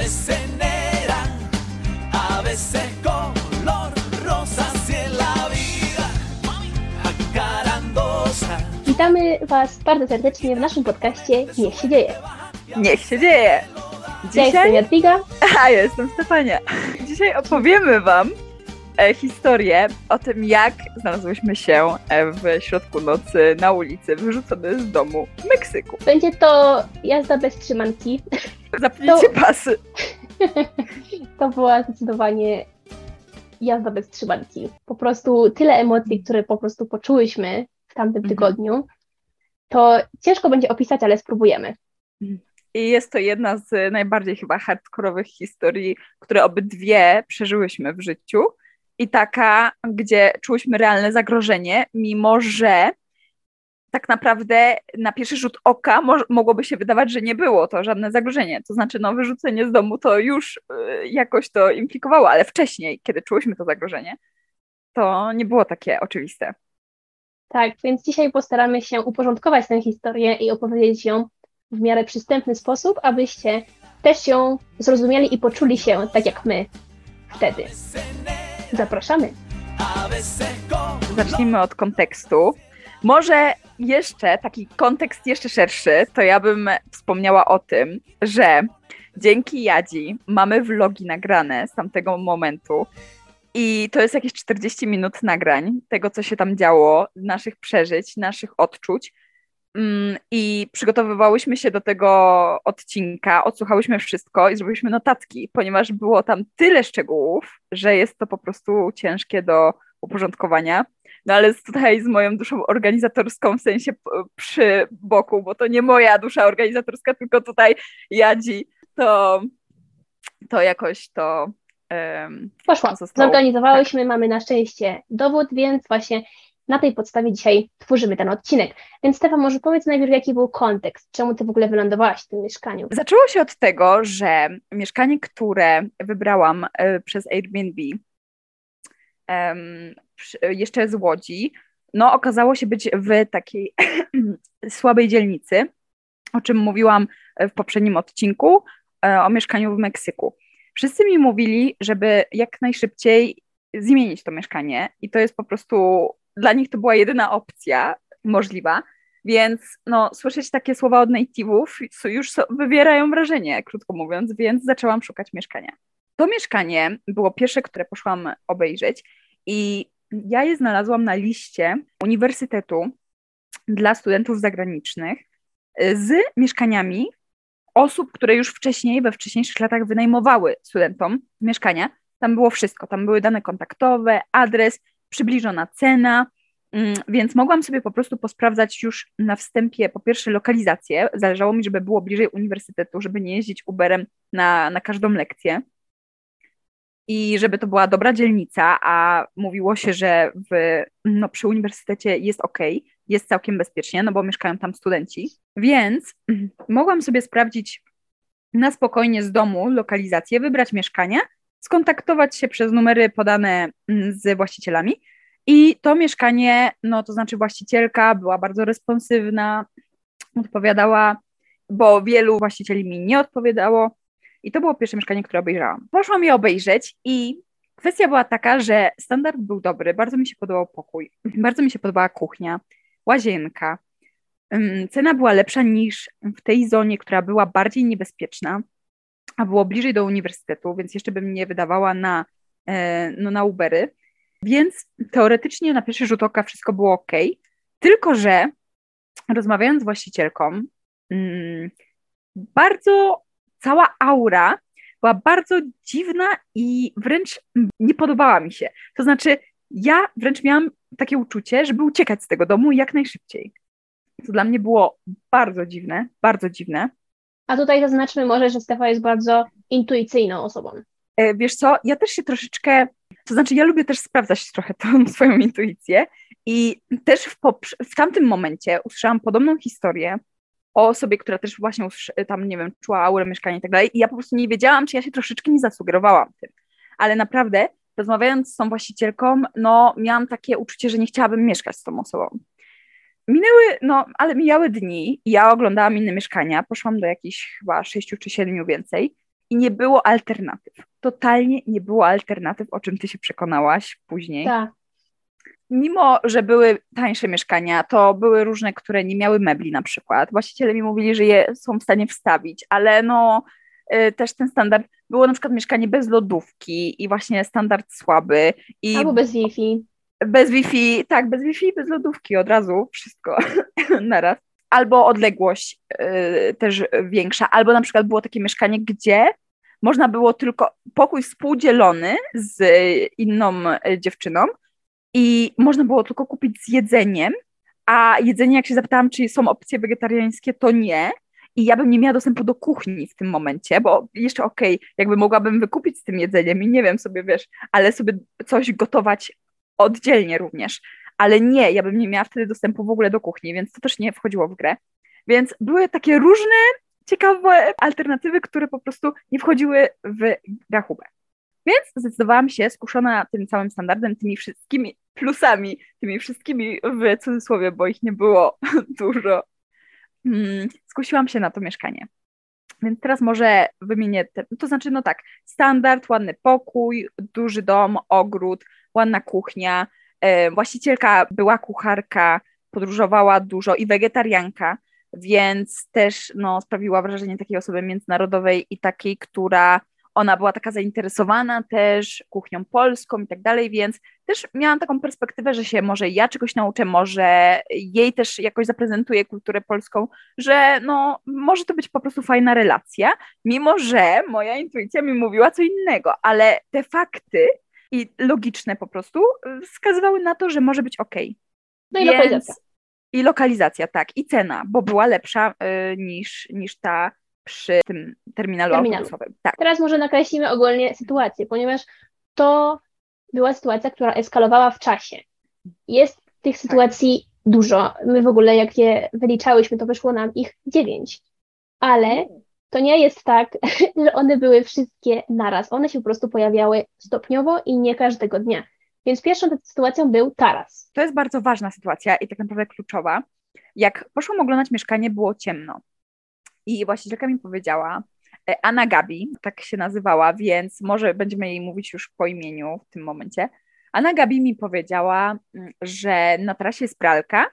veces negra, a veces color rosa, si en la vida acarandosa. Witamy Was bardzo serdecznie w naszym podcaście Niech się dzieje. Niech się dzieje! Ja jestem Dzisiaj, Jadwiga. a ja jestem Stefania. Dzisiaj opowiemy Wam historię o tym, jak znalazłyśmy się e, w środku nocy na ulicy, wyrzucone z domu w Meksyku. Będzie to jazda bez trzymanki. Zapnijcie pasy. To była zdecydowanie jazda bez trzymanki. Po prostu tyle emocji, które po prostu poczułyśmy w tamtym Mhm. tygodniu, to ciężko będzie opisać, ale spróbujemy. I jest to jedna z najbardziej chyba hardkorowych historii, które obydwie przeżyłyśmy w życiu. I taka, gdzie czułyśmy realne zagrożenie, mimo że tak naprawdę na pierwszy rzut oka mo- mogłoby się wydawać, że nie było to żadne zagrożenie. To znaczy, no, wyrzucenie z domu to już y, jakoś to implikowało, ale wcześniej, kiedy czułyśmy to zagrożenie, to nie było takie oczywiste. Tak, więc dzisiaj postaramy się uporządkować tę historię i opowiedzieć ją w miarę przystępny sposób, abyście też ją zrozumieli i poczuli się tak jak my wtedy. Zapraszamy. Zacznijmy od kontekstu. Może jeszcze taki kontekst jeszcze szerszy, to ja bym wspomniała o tym, że dzięki Jadzi mamy vlogi nagrane z tamtego momentu i to jest jakieś 40 minut nagrań tego, co się tam działo, naszych przeżyć, naszych odczuć. Mm, I przygotowywałyśmy się do tego odcinka, odsłuchałyśmy wszystko i zrobiliśmy notatki, ponieważ było tam tyle szczegółów, że jest to po prostu ciężkie do uporządkowania. No ale tutaj z moją duszą organizatorską, w sensie przy boku, bo to nie moja dusza organizatorska, tylko tutaj Jadzi, to, to jakoś to em, Poszła. Zostało. Zorganizowałyśmy, mamy na szczęście dowód, więc właśnie na tej podstawie dzisiaj tworzymy ten odcinek. Więc Stefan, może powiedz najpierw, jaki był kontekst, czemu ty w ogóle wylądowałaś w tym mieszkaniu? Zaczęło się od tego, że mieszkanie, które wybrałam e, przez Airbnb, przy- jeszcze z Łodzi, no okazało się być w takiej słabej dzielnicy, o czym mówiłam e, w poprzednim odcinku, o mieszkaniu w Meksyku. Wszyscy mi mówili, żeby jak najszybciej zmienić to mieszkanie i to jest po prostu, dla nich to była jedyna opcja możliwa, więc no, słyszeć takie słowa od native'ów już wywierają wrażenie, krótko mówiąc, więc zaczęłam szukać mieszkania. To mieszkanie było pierwsze, które poszłam obejrzeć i ja je znalazłam na liście Uniwersytetu dla studentów zagranicznych y, z mieszkaniami osób, które już wcześniej, we wcześniejszych latach wynajmowały studentom mieszkania. Tam było wszystko, tam były dane kontaktowe, adres, przybliżona cena, Mm, Więc mogłam sobie po prostu posprawdzać już na wstępie, po pierwsze, lokalizację. Zależało mi, żeby było bliżej uniwersytetu, żeby nie jeździć Uberem na, na każdą lekcję. I żeby to była dobra dzielnica, a mówiło się, że w, no, przy uniwersytecie jest ok, jest całkiem bezpiecznie, no bo mieszkają tam studenci. Więc mogłam sobie sprawdzić na spokojnie z domu lokalizację, wybrać mieszkanie, skontaktować się przez numery podane mm, z właścicielami i to mieszkanie, no to znaczy właścicielka była bardzo responsywna, odpowiadała, bo wielu właścicieli mi nie odpowiadało. I to było pierwsze mieszkanie, które obejrzałam. Poszłam je obejrzeć i kwestia była taka, że standard był dobry, bardzo mi się podobał pokój, bardzo mi się podobała kuchnia, łazienka. Ym, Cena była lepsza niż w tej zonie, która była bardziej niebezpieczna, a było bliżej do uniwersytetu, więc jeszcze bym nie wydawała na, e, no, na Ubery. Więc teoretycznie na pierwszy rzut oka wszystko było ok, tylko że rozmawiając z właścicielką, mm, bardzo cała aura była bardzo dziwna i wręcz nie podobała mi się. To znaczy, ja wręcz miałam takie uczucie, żeby uciekać z tego domu jak najszybciej. To dla mnie było bardzo dziwne, bardzo dziwne. A tutaj zaznaczmy może, że Stefa jest bardzo intuicyjną osobą. E, Wiesz co, ja też się troszeczkę, to znaczy ja lubię też sprawdzać trochę tą swoją intuicję i też w, w tamtym momencie usłyszałam podobną historię o osobie, która też właśnie usłyszy- tam, nie wiem, czuła aurę mieszkania i tak dalej i ja po prostu nie wiedziałam, czy ja się troszeczkę nie zasugerowałam tym, ale naprawdę rozmawiając z tą właścicielką, no miałam takie uczucie, że nie chciałabym mieszkać z tą osobą. Minęły, no, ale mijały dni i ja oglądałam inne mieszkania, poszłam do jakichś chyba sześciu czy siedmiu więcej i nie było alternatyw. Totalnie nie było alternatyw, o czym ty się przekonałaś później. Tak. Mimo, że były tańsze mieszkania, to były różne, które nie miały mebli na przykład. Właściciele mi mówili, że je są w stanie wstawić, ale no y, też ten standard, było na przykład mieszkanie bez lodówki i właśnie standard słaby. I Albo bez Wi-Fi. Bez Wi-Fi, tak, bez Wi-Fi, bez lodówki od razu, wszystko naraz. Albo odległość y, też większa, albo na przykład było takie mieszkanie, gdzie można było tylko pokój współdzielony z inną y, dziewczyną i można było tylko kupić z jedzeniem, a jedzenie, jak się zapytałam, czy są opcje wegetariańskie, to nie. I ja bym nie miała dostępu do kuchni w tym momencie, bo jeszcze okej, okay, jakby mogłabym wykupić z tym jedzeniem i nie wiem sobie, wiesz, ale sobie coś gotować oddzielnie również. Ale nie, ja bym nie miała wtedy dostępu w ogóle do kuchni, więc to też nie wchodziło w grę. Więc były takie różne ciekawe alternatywy, które po prostu nie wchodziły w rachubę. Więc zdecydowałam się, skuszona tym całym standardem, tymi wszystkimi plusami, tymi wszystkimi w cudzysłowie, bo ich nie było dużo, hmm, skusiłam się na to mieszkanie. Więc teraz może wymienię, te, to znaczy, no tak, standard, ładny pokój, duży dom, ogród, ładna kuchnia. E, właścicielka była kucharka, podróżowała dużo i wegetarianka, więc też no, sprawiła wrażenie takiej osoby międzynarodowej i takiej, która ona była taka zainteresowana też kuchnią polską i tak dalej, więc też miałam taką perspektywę, że się może ja czegoś nauczę, może jej też jakoś zaprezentuję kulturę polską, że no może to być po prostu fajna relacja, mimo że moja intuicja mi mówiła co innego, ale te fakty i logiczne po prostu wskazywały na to, że może być ok. No i Więc... lokalizacja. I lokalizacja, tak, i cena, bo była lepsza y, niż, niż ta przy tym terminalu, terminalu. autobusowym. Tak. Teraz może nakreślimy ogólnie sytuację, ponieważ to była sytuacja, która eskalowała w czasie. Jest tych tak. sytuacji tak. dużo. My w ogóle, jak je wyliczałyśmy, to wyszło nam ich dziewięć. Ale to nie jest tak, że one były wszystkie naraz. One się po prostu pojawiały stopniowo i nie każdego dnia. Więc pierwszą sytuacją był taras. To jest bardzo ważna sytuacja i tak naprawdę kluczowa. Jak poszłam oglądać mieszkanie, było ciemno. I właścicielka mi powiedziała, e, Anna Gabi, tak się nazywała, więc może będziemy jej mówić już po imieniu w tym momencie. Anna Gabi mi powiedziała, mm, że na trasie jest pralka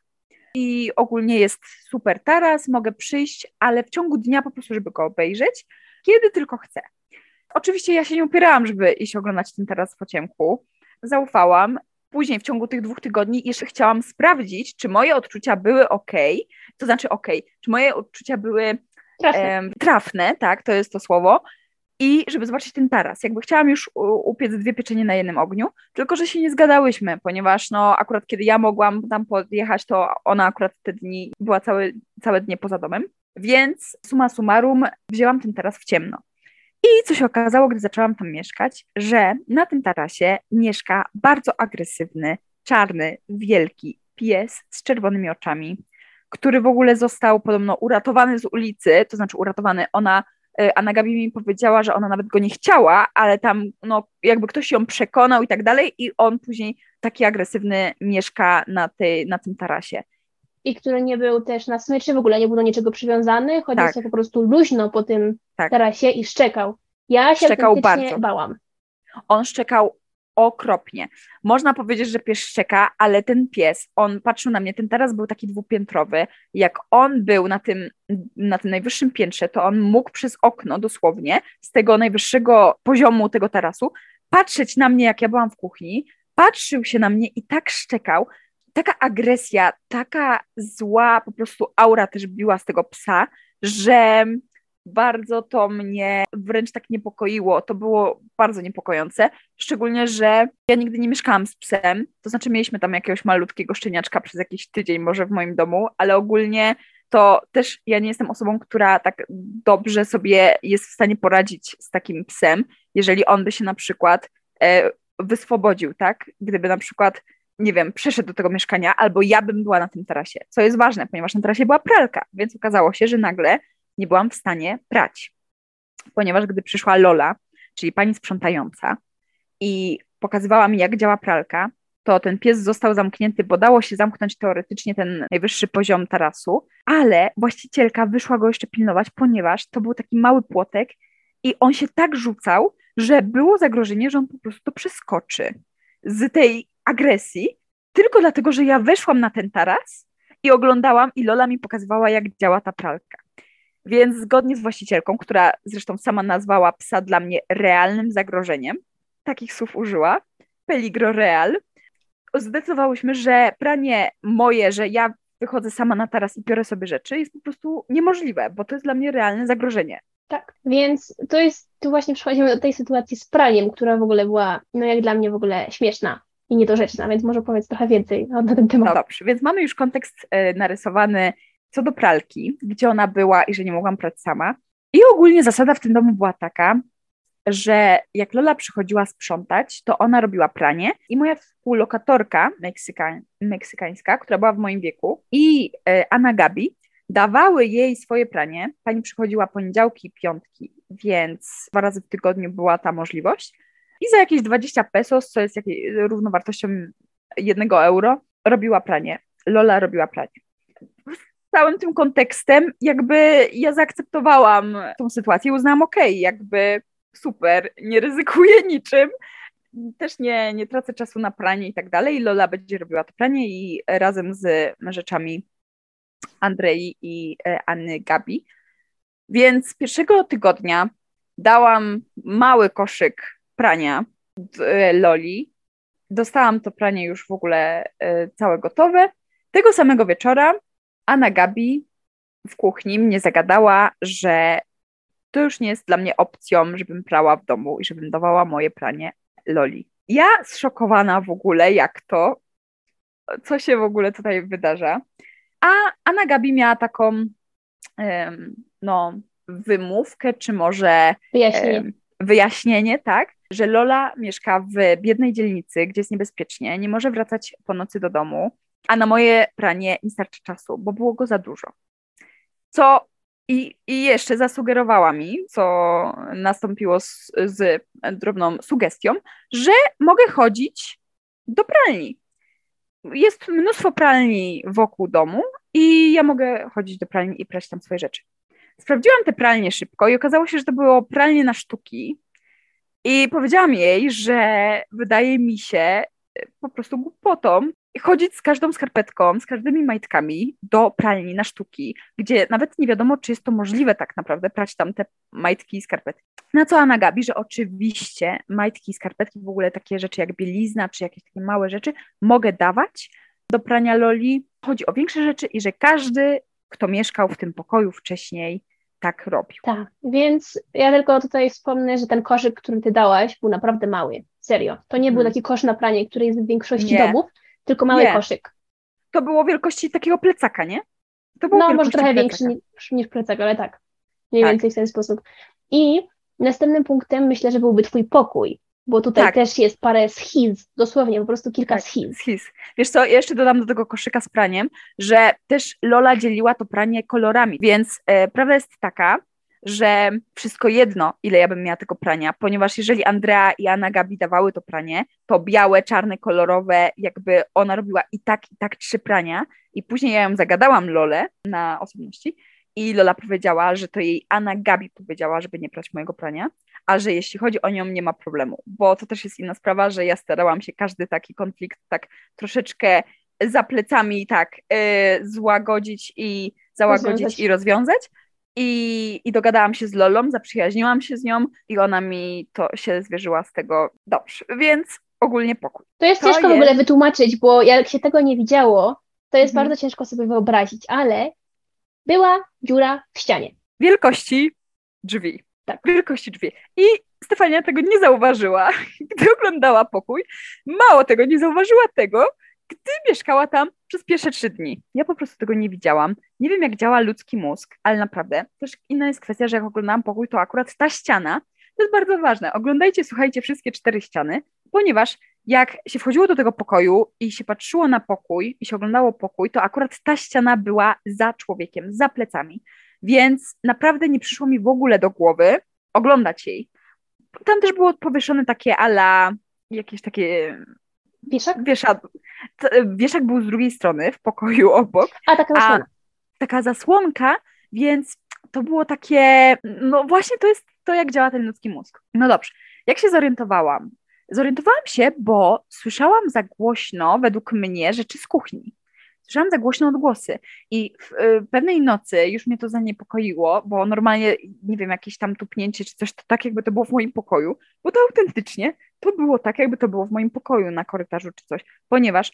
i ogólnie jest super taras, mogę przyjść, ale w ciągu dnia po prostu, żeby go obejrzeć, kiedy tylko chcę. Oczywiście ja się nie upierałam, żeby iść oglądać ten taras po ciemku. Zaufałam. Później w ciągu tych dwóch tygodni jeszcze chciałam sprawdzić, czy moje odczucia były ok, to znaczy ok, czy moje odczucia były Trafne. trafne, tak, to jest to słowo. I żeby zobaczyć ten taras. Jakby chciałam już upiec dwie pieczenie na jednym ogniu, tylko że się nie zgadałyśmy, ponieważ no akurat kiedy ja mogłam tam podjechać, to ona akurat te dni była całe, całe dnie poza domem. Więc suma summarum wzięłam ten taras w ciemno. I co się okazało, gdy zaczęłam tam mieszkać, że na tym tarasie mieszka bardzo agresywny, czarny, wielki pies z czerwonymi oczami, który w ogóle został podobno uratowany z ulicy, to znaczy uratowany, ona, e, Anna Gabi mi powiedziała, że ona nawet go nie chciała, ale tam no, jakby ktoś ją przekonał i tak dalej i on później taki agresywny mieszka na, tej, na tym tarasie. I który nie był też na smyczy, w ogóle nie był do niczego przywiązany, chodził tak. po prostu luźno po tym tak. tarasie i szczekał. Ja się szczekał bardzo. bałam. On szczekał okropnie. Można powiedzieć, że pies szczeka, ale ten pies, on patrzył na mnie, ten teraz był taki dwupiętrowy, jak on był na tym, na tym najwyższym piętrze, to on mógł przez okno dosłownie z tego najwyższego poziomu tego tarasu patrzeć na mnie, jak ja byłam w kuchni, patrzył się na mnie i tak szczekał, taka agresja, taka zła po prostu aura też biła z tego psa, że bardzo to mnie wręcz tak niepokoiło. To było bardzo niepokojące. Szczególnie, że ja nigdy nie mieszkałam z psem. To znaczy, mieliśmy tam jakiegoś malutkiego szczeniaczka przez jakiś tydzień, może w moim domu, ale ogólnie to też ja nie jestem osobą, która tak dobrze sobie jest w stanie poradzić z takim psem, jeżeli on by się na przykład e, wyswobodził, tak? Gdyby na przykład nie wiem, przeszedł do tego mieszkania, albo ja bym była na tym tarasie, co jest ważne, ponieważ na tarasie była pralka, więc okazało się, że nagle nie byłam w stanie prać, ponieważ gdy przyszła Lola, czyli pani sprzątająca i pokazywała mi, jak działa pralka, to ten pies został zamknięty, bo dało się zamknąć teoretycznie ten najwyższy poziom tarasu, ale właścicielka wyszła go jeszcze pilnować, ponieważ to był taki mały płotek i on się tak rzucał, że było zagrożenie, że on po prostu to przeskoczy z tej agresji, tylko dlatego, że ja weszłam na ten taras i oglądałam i Lola mi pokazywała, jak działa ta pralka. Więc zgodnie z właścicielką, która zresztą sama nazwała psa dla mnie realnym zagrożeniem, takich słów użyła, peligro real, zdecydowałyśmy, że pranie moje, że ja wychodzę sama na taras i biorę sobie rzeczy, jest po prostu niemożliwe, bo to jest dla mnie realne zagrożenie. Tak, więc to jest, tu właśnie przechodzimy do tej sytuacji z praniem, która w ogóle była, no jak dla mnie w ogóle śmieszna i niedorzeczna, więc może powiedz trochę więcej na, ten temat. No dobrze, więc mamy już kontekst e, narysowany co do pralki, gdzie ona była i że nie mogłam prać sama. I ogólnie zasada w tym domu była taka, że jak Lola przychodziła sprzątać, to ona robiła pranie i moja współlokatorka meksyka, meksykańska, która była w moim wieku i e, Anna Gabi dawały jej swoje pranie. Pani przychodziła poniedziałki i piątki, więc dwa razy w tygodniu była ta możliwość. I za jakieś 20 pesos, co jest równowartością jednego euro, robiła pranie. Lola robiła pranie. Całym tym kontekstem jakby ja zaakceptowałam tą sytuację i uznałam, okej, okay, jakby super, nie ryzykuję niczym, też nie, nie tracę czasu na pranie i tak dalej. Lola będzie robiła to pranie i razem z rzeczami Andrei i e, Anny Gabi. Więc pierwszego tygodnia dałam mały koszyk prania e, Loli. Dostałam to pranie już w ogóle e, całe gotowe. Tego samego wieczora Anna Gabi w kuchni mnie zagadała, że to już nie jest dla mnie opcją, żebym prała w domu i żebym dawała moje pranie Loli. Ja zszokowana w ogóle, jak to, co się w ogóle tutaj wydarza. A Anna Gabi miała taką um, no, wymówkę, czy może wyjaśnienie. Um, wyjaśnienie, tak, że Lola mieszka w biednej dzielnicy, gdzie jest niebezpiecznie, nie może wracać po nocy do domu, a na moje pranie nie starczy czasu, bo było go za dużo. Co i, I jeszcze zasugerowała mi, co nastąpiło z, z drobną sugestią, że mogę chodzić do pralni. Jest mnóstwo pralni wokół domu i ja mogę chodzić do pralni i prać tam swoje rzeczy. Sprawdziłam te pralnie szybko i okazało się, że to było pralnie na sztuki. I powiedziałam jej, że wydaje mi się po prostu głupotą, chodzić z każdą skarpetką, z każdymi majtkami do pralni na sztuki, gdzie nawet nie wiadomo, czy jest to możliwe tak naprawdę, prać tam te majtki i skarpetki. Na co Anna Gabi, że oczywiście majtki i skarpetki, w ogóle takie rzeczy jak bielizna, czy jakieś takie małe rzeczy, mogę dawać do prania Loli. Chodzi o większe rzeczy i że każdy, kto mieszkał w tym pokoju wcześniej, tak robił. Tak, więc ja tylko tutaj wspomnę, że ten koszyk, który ty dałaś, był naprawdę mały. Serio. To nie był mhm. taki kosz na pranie, który jest w większości nie. domów, tylko mały nie. koszyk. To było wielkości takiego plecaka, nie? To było no, może trochę plecaka. większy niż, plecak, ale tak. Mniej tak. więcej w ten sposób. I następnym punktem myślę, że byłby twój pokój, bo tutaj tak. też jest parę schiz, dosłownie po prostu kilka tak, schiz. schiz. Wiesz co, ja jeszcze dodam do tego koszyka z praniem, że też Lola dzieliła to pranie kolorami, więc e, prawda jest taka, że wszystko jedno, ile ja bym miała tego prania, ponieważ jeżeli Andrea i Anna Gabi dawały to pranie, to białe, czarne, kolorowe, jakby ona robiła i tak, i tak trzy prania i później ja ją zagadałam Lole na osobności i Lola powiedziała, że to jej Anna Gabi powiedziała, żeby nie prać mojego prania, a że jeśli chodzi o nią, nie ma problemu, bo to też jest inna sprawa, że ja starałam się każdy taki konflikt tak troszeczkę za plecami tak yy, złagodzić i załagodzić rozwiązać. i rozwiązać, i, I dogadałam się z Lolą, zaprzyjaźniłam się z nią i ona mi to się zwierzyła z tego dobrze. Więc ogólnie pokój. To jest to ciężko jest... w ogóle wytłumaczyć, bo jak się tego nie widziało, to jest mhm. bardzo ciężko sobie wyobrazić, ale była dziura w ścianie. Wielkości drzwi. Tak. Wielkości drzwi. I Stefania tego nie zauważyła, gdy oglądała pokój. Mało tego, nie zauważyła tego, gdy mieszkała tam przez pierwsze trzy dni. Ja po prostu tego nie widziałam. Nie wiem, jak działa ludzki mózg, ale naprawdę też inna jest kwestia, że jak oglądałam pokój, to akurat ta ściana to jest bardzo ważne. Oglądajcie, słuchajcie wszystkie cztery ściany, ponieważ jak się wchodziło do tego pokoju i się patrzyło na pokój i się oglądało pokój, to akurat ta ściana była za człowiekiem, za plecami. Więc naprawdę nie przyszło mi w ogóle do głowy oglądać jej. Tam też było powieszone takie ala, jakieś takie Wieszak? Wieszak, wieszak był z drugiej strony, w pokoju obok. A, taka zasłonka. A, taka zasłonka, więc to było takie, no właśnie to jest to, jak działa ten ludzki mózg. No dobrze, jak się zorientowałam? Zorientowałam się, bo słyszałam za głośno, według mnie, rzeczy z kuchni. Słyszałam za głośno odgłosy i w y, pewnej nocy już mnie to zaniepokoiło, bo normalnie, nie wiem, jakieś tam tupnięcie czy coś, to tak jakby to było w moim pokoju, bo to autentycznie to było tak, jakby to było w moim pokoju na korytarzu czy coś, ponieważ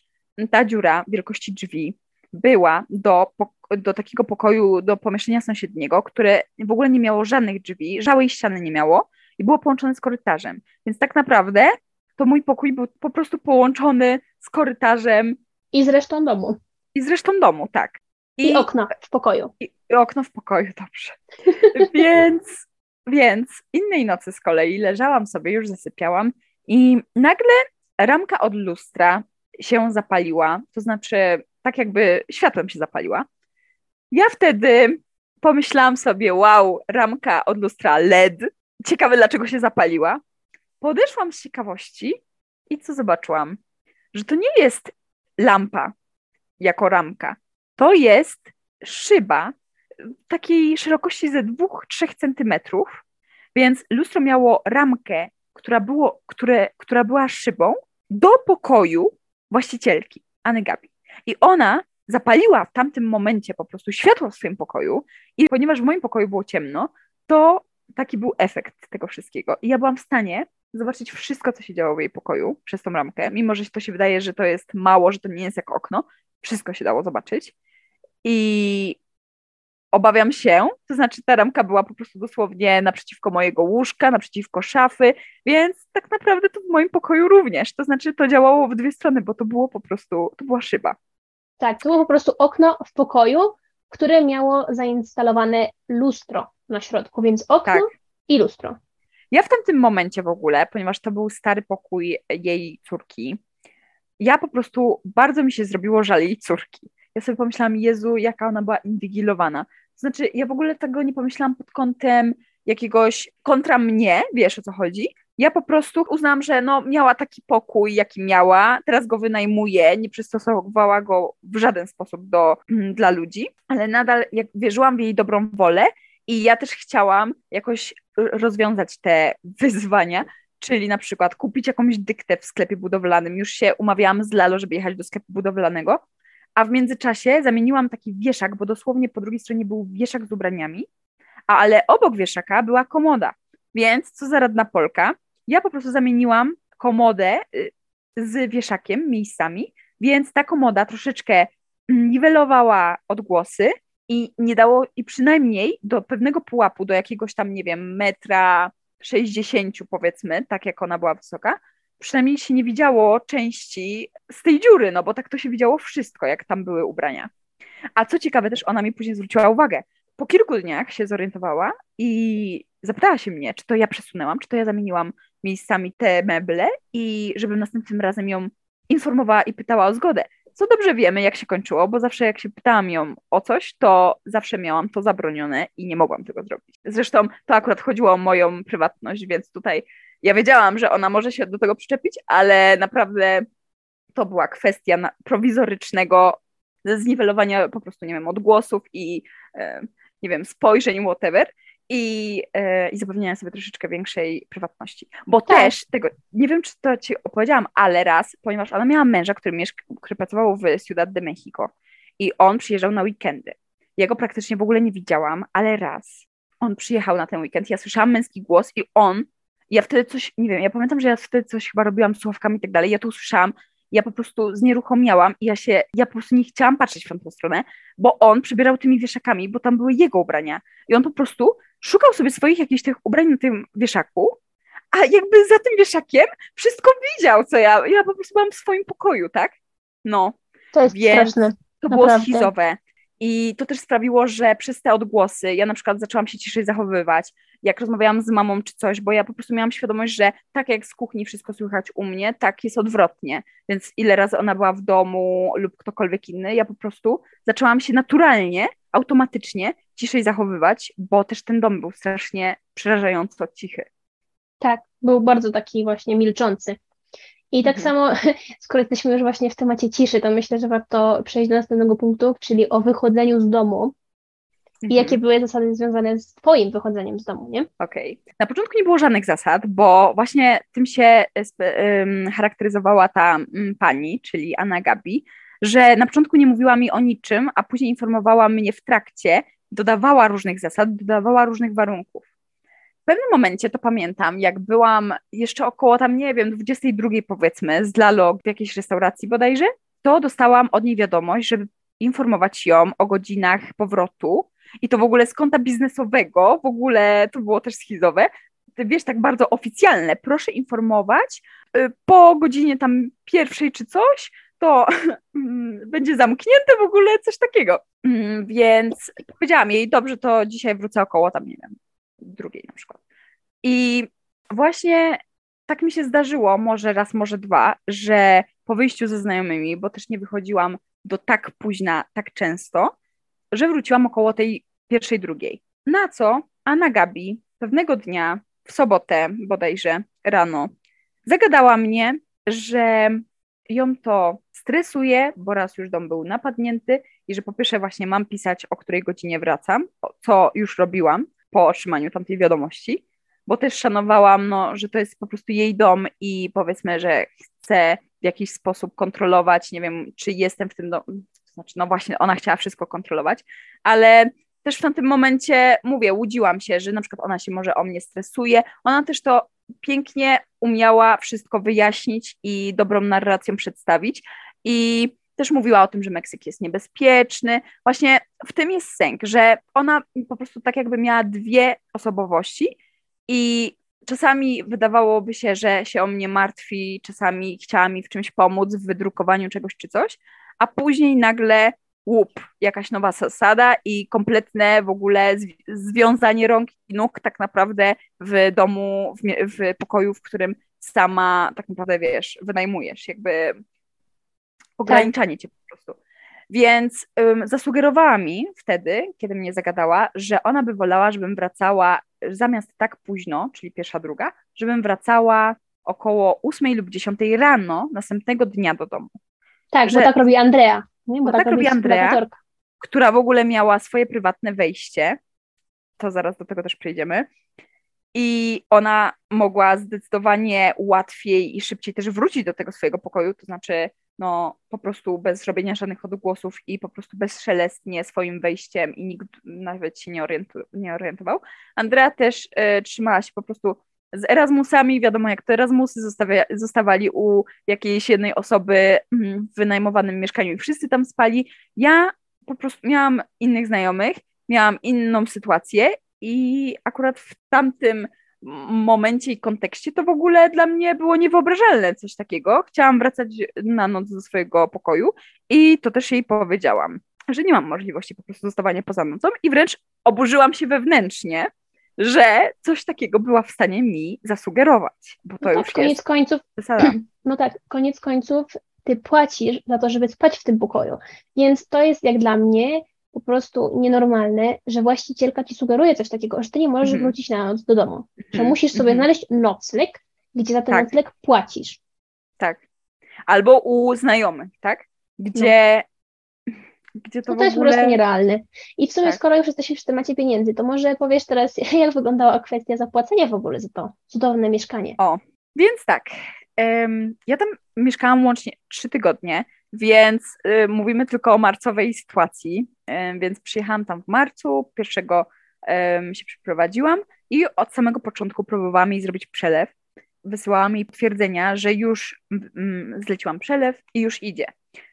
ta dziura wielkości drzwi była do, do takiego pokoju, do pomieszczenia sąsiedniego, które w ogóle nie miało żadnych drzwi, żadnej ściany nie miało i było połączone z korytarzem. Więc tak naprawdę to mój pokój był po prostu połączony z korytarzem. I z resztą domu. I z resztą domu, tak. I, I okno w pokoju. I, I, okno w pokoju, dobrze. więc, więc innej nocy z kolei leżałam sobie, już zasypiałam i nagle ramka od lustra się zapaliła, to znaczy tak jakby światłem się zapaliła. Ja wtedy pomyślałam sobie, wow, ramka od lustra LED, ciekawe dlaczego się zapaliła. Podeszłam z ciekawości i co zobaczyłam? Że to nie jest lampa jako ramka, to jest szyba takiej szerokości ze 2-3 centymetrów, więc lustro miało ramkę, która, było, które, która była szybą do pokoju właścicielki, Anny Gabi. I ona zapaliła w tamtym momencie po prostu światło w swoim pokoju i ponieważ w moim pokoju było ciemno, to taki był efekt tego wszystkiego. I ja byłam w stanie zobaczyć wszystko, co się działo w jej pokoju przez tą ramkę, mimo że to się wydaje, że to jest mało, że to nie jest jak okno, wszystko się dało zobaczyć. I obawiam się, to znaczy ta ramka była po prostu dosłownie naprzeciwko mojego łóżka, naprzeciwko szafy, więc tak naprawdę to w moim pokoju również. To znaczy to działało w dwie strony, bo to było po prostu, to była szyba. Tak, to było po prostu okno w pokoju, które miało zainstalowane lustro na środku, więc okno tak. i lustro. Ja w tamtym momencie w ogóle, ponieważ to był stary pokój jej córki, ja po prostu bardzo mi się zrobiło żal jej córki. Ja sobie pomyślałam, Jezu, jaka ona była inwigilowana. Znaczy, ja w ogóle tego nie pomyślałam pod kątem jakiegoś kontra mnie, wiesz o co chodzi. Ja po prostu uznałam, że no, miała taki pokój, jaki miała, teraz go wynajmuje, nie przystosowała go w żaden sposób do, mm, dla ludzi, ale nadal jak wierzyłam w jej dobrą wolę i ja też chciałam jakoś rozwiązać te wyzwania, czyli na przykład kupić jakąś dyktę w sklepie budowlanym. Już się umawiałam z Lalo, żeby jechać do sklepu budowlanego, a w międzyczasie zamieniłam taki wieszak, bo dosłownie po drugiej stronie był wieszak z ubraniami, a ale obok wieszaka była komoda. Więc co za radna Polka, ja po prostu zamieniłam komodę y, z wieszakiem miejscami, więc ta komoda troszeczkę niwelowała odgłosy i nie dało, i przynajmniej do pewnego pułapu, do jakiegoś tam, nie wiem, metra 60 powiedzmy, tak jak ona była wysoka, przynajmniej się nie widziało części z tej dziury, no bo tak to się widziało wszystko, jak tam były ubrania. A co ciekawe, też ona mi później zwróciła uwagę. Po kilku dniach się zorientowała i zapytała się mnie, czy to ja przesunęłam, czy to ja zamieniłam miejscami te meble i żebym następnym razem ją informowała i pytała o zgodę. Co dobrze wiemy, jak się kończyło, bo zawsze jak się pytałam ją o coś, to zawsze miałam to zabronione i nie mogłam tego zrobić. Zresztą to akurat chodziło o moją prywatność, więc tutaj ja wiedziałam, że ona może się do tego przyczepić, ale naprawdę to była kwestia prowizorycznego zniwelowania po prostu, nie wiem, odgłosów i e, nie wiem, spojrzeń, whatever i, e, i zapewnienia sobie troszeczkę większej prywatności. Bo tak. też tego, nie wiem, czy to ci opowiedziałam, ale raz, ponieważ ona miała męża, który, mieszka, który pracował w Ciudad de Mexico i on przyjeżdżał na weekendy. Jego praktycznie w ogóle nie widziałam, ale raz on przyjechał na ten weekend, ja słyszałam męski głos i on ja wtedy coś, nie wiem, ja pamiętam, że ja wtedy coś chyba robiłam z słuchawkami i tak dalej, ja to usłyszałam, ja po prostu znieruchomiałam i ja się, ja po prostu nie chciałam patrzeć w tamtą stronę, bo on przybierał tymi wieszakami, bo tam były jego ubrania i on po prostu szukał sobie swoich jakichś tych ubrań na tym wieszaku, a jakby za tym wieszakiem wszystko widział, co ja, ja po prostu byłam w swoim pokoju, tak? No. To jest Więc straszne. To było naprawdę. schizowe. I to też sprawiło, że przez te odgłosy ja na przykład zaczęłam się ciszej zachowywać, jak rozmawiałam z mamą czy coś, bo ja po prostu miałam świadomość, że tak jak z kuchni wszystko słychać u mnie, tak jest odwrotnie. Więc ile razy ona była w domu lub ktokolwiek inny, ja po prostu zaczęłam się naturalnie, automatycznie ciszej zachowywać, bo też ten dom był strasznie przerażająco cichy. Tak, był bardzo taki właśnie milczący. I tak mhm. samo, skoro jesteśmy już właśnie w temacie ciszy, to myślę, że warto przejść do następnego punktu, czyli o wychodzeniu z domu. i jakie były zasady związane z twoim wychodzeniem z domu, nie? Okej. Na początku nie było żadnych zasad, bo właśnie tym się ym, charakteryzowała ta mm, pani, czyli Anna Gabi, że na początku nie mówiła mi o niczym, a później informowała mnie w trakcie, dodawała różnych zasad, dodawała różnych warunków. W pewnym momencie to pamiętam, jak byłam jeszcze około tam, nie wiem, 22 powiedzmy, z Lalo w jakiejś restauracji bodajże, to dostałam od niej wiadomość, żeby informować ją o godzinach powrotu i to w ogóle z konta biznesowego, w ogóle to było też schizowe, wiesz, tak bardzo oficjalne, proszę informować y, po godzinie tam pierwszej czy coś, to mm, będzie zamknięte w ogóle coś takiego. Mm, Więc powiedziałam jej, dobrze, to dzisiaj wrócę około tam, nie wiem, drugiej na przykład. I właśnie tak mi się zdarzyło, może raz, może dwa, że po wyjściu ze znajomymi, bo też nie wychodziłam do tak późna, tak często, że wróciłam około tej pierwszej, drugiej. Na co Anna Gabi pewnego dnia, w sobotę bodajże rano, zagadała mnie, że ją to stresuje, bo raz już dom był napadnięty i że po pierwsze właśnie mam pisać, o której godzinie wracam, co już robiłam po otrzymaniu tamtej wiadomości, bo też szanowałam, no, że to jest po prostu jej dom i powiedzmy, że chcę w jakiś sposób kontrolować, nie wiem, czy jestem w tym domu, to znaczy, no właśnie, ona chciała wszystko kontrolować, ale też w tamtym momencie, mówię, łudziłam się, że na przykład ona się może o mnie stresuje, ona też to pięknie umiała wszystko wyjaśnić i dobrą narracją przedstawić i też mówiła o tym, że Meksyk jest niebezpieczny. Właśnie w tym jest sęk, że ona po prostu tak jakby miała dwie osobowości i czasami wydawałoby się, że się o mnie martwi, czasami chciała mi w czymś pomóc, w wydrukowaniu czegoś czy coś, a później nagle łup, jakaś nowa zasada i kompletne w ogóle zwi- związanie rąk i nóg tak naprawdę w domu, w, w pokoju, w którym sama tak naprawdę, wiesz, wynajmujesz, jakby ograniczanie cię po prostu. Więc ym, zasugerowała mi wtedy, kiedy mnie zagadała, że ona by wolała, żebym wracała zamiast tak późno, czyli pierwsza, druga, żebym wracała około 8 lub 10 rano następnego dnia do domu. Tak, Że- bo tak robi Andrea. Nie? Bo Bo tak robi Andrea. która w ogóle miała swoje prywatne wejście. To zaraz do tego też przejdziemy. I ona mogła zdecydowanie łatwiej i szybciej też wrócić do tego swojego pokoju, to znaczy no po prostu bez robienia żadnych odgłosów i po prostu bezszelestnie swoim wejściem i nikt nawet się nie, orientu- nie orientował. Andrea też e, trzymała się po prostu z Erasmusami, wiadomo jak to Erasmusy zostawia, zostawali u jakiejś jednej osoby mm, w wynajmowanym mieszkaniu i wszyscy tam spali. Ja po prostu miałam innych znajomych, miałam inną sytuację i akurat w tamtym momencie i kontekście to w ogóle dla mnie było niewyobrażalne coś takiego. Chciałam wracać na noc do swojego pokoju i to też jej powiedziałam, że nie mam możliwości po prostu zostawania poza nocą i wręcz oburzyłam się wewnętrznie, że coś takiego była w stanie mi zasugerować, bo to No tak, już koniec jest końców, zasada. no tak, koniec końców ty płacisz za to, żeby spać w tym pokoju. Więc to jest jak dla mnie po prostu nienormalne, że właścicielka ci sugeruje coś takiego, że ty nie możesz Mhm. wrócić na noc do domu, że Mhm, musisz sobie mhm. znaleźć nocleg, gdzie za ten Tak. nocleg płacisz. Tak. Albo u znajomych, tak? Gdzie, gdzie to No to jest po ogóle... prostu nierealne. I w sumie, Tak. skoro już jesteśmy przy temacie pieniędzy, to może powiesz teraz, jak wyglądała kwestia zapłacenia w ogóle za to cudowne mieszkanie. Więc tak, em, ja tam mieszkałam łącznie trzy tygodnie, więc y, mówimy tylko o marcowej sytuacji, em, więc przyjechałam tam w marcu, pierwszego em, się przeprowadziłam i od samego początku próbowałam jej zrobić przelew. Wysyłałam jej potwierdzenia, że już zleciłam przelew i już idzie.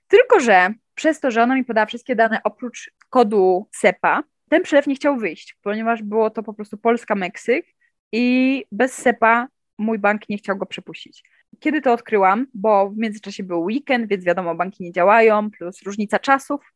Tylko, że przez to, że ona mi podała wszystkie dane oprócz kodu SEPA, ten przelew nie chciał wyjść, ponieważ było to po prostu Polska-Meksyk i bez SEPA mój bank nie chciał go przepuścić. Kiedy to odkryłam, bo w międzyczasie był weekend, więc wiadomo, banki nie działają, plus różnica czasów,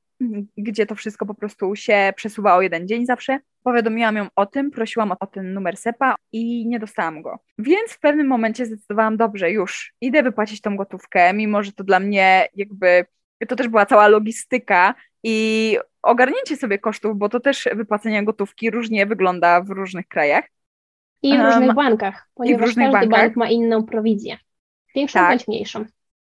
gdzie to wszystko po prostu się przesuwa o jeden dzień zawsze. Powiadomiłam ją o tym, prosiłam o ten numer SEPA i nie dostałam go. Więc w pewnym momencie zdecydowałam, dobrze, już idę wypłacić tą gotówkę, mimo że to dla mnie jakby, to też była cała logistyka i ogarnięcie sobie kosztów, bo to też wypłacenie gotówki różnie wygląda w różnych krajach. I w różnych bankach, ponieważ różnych każdy bankach. bank ma inną prowizję. Większą Tak. bądź mniejszą.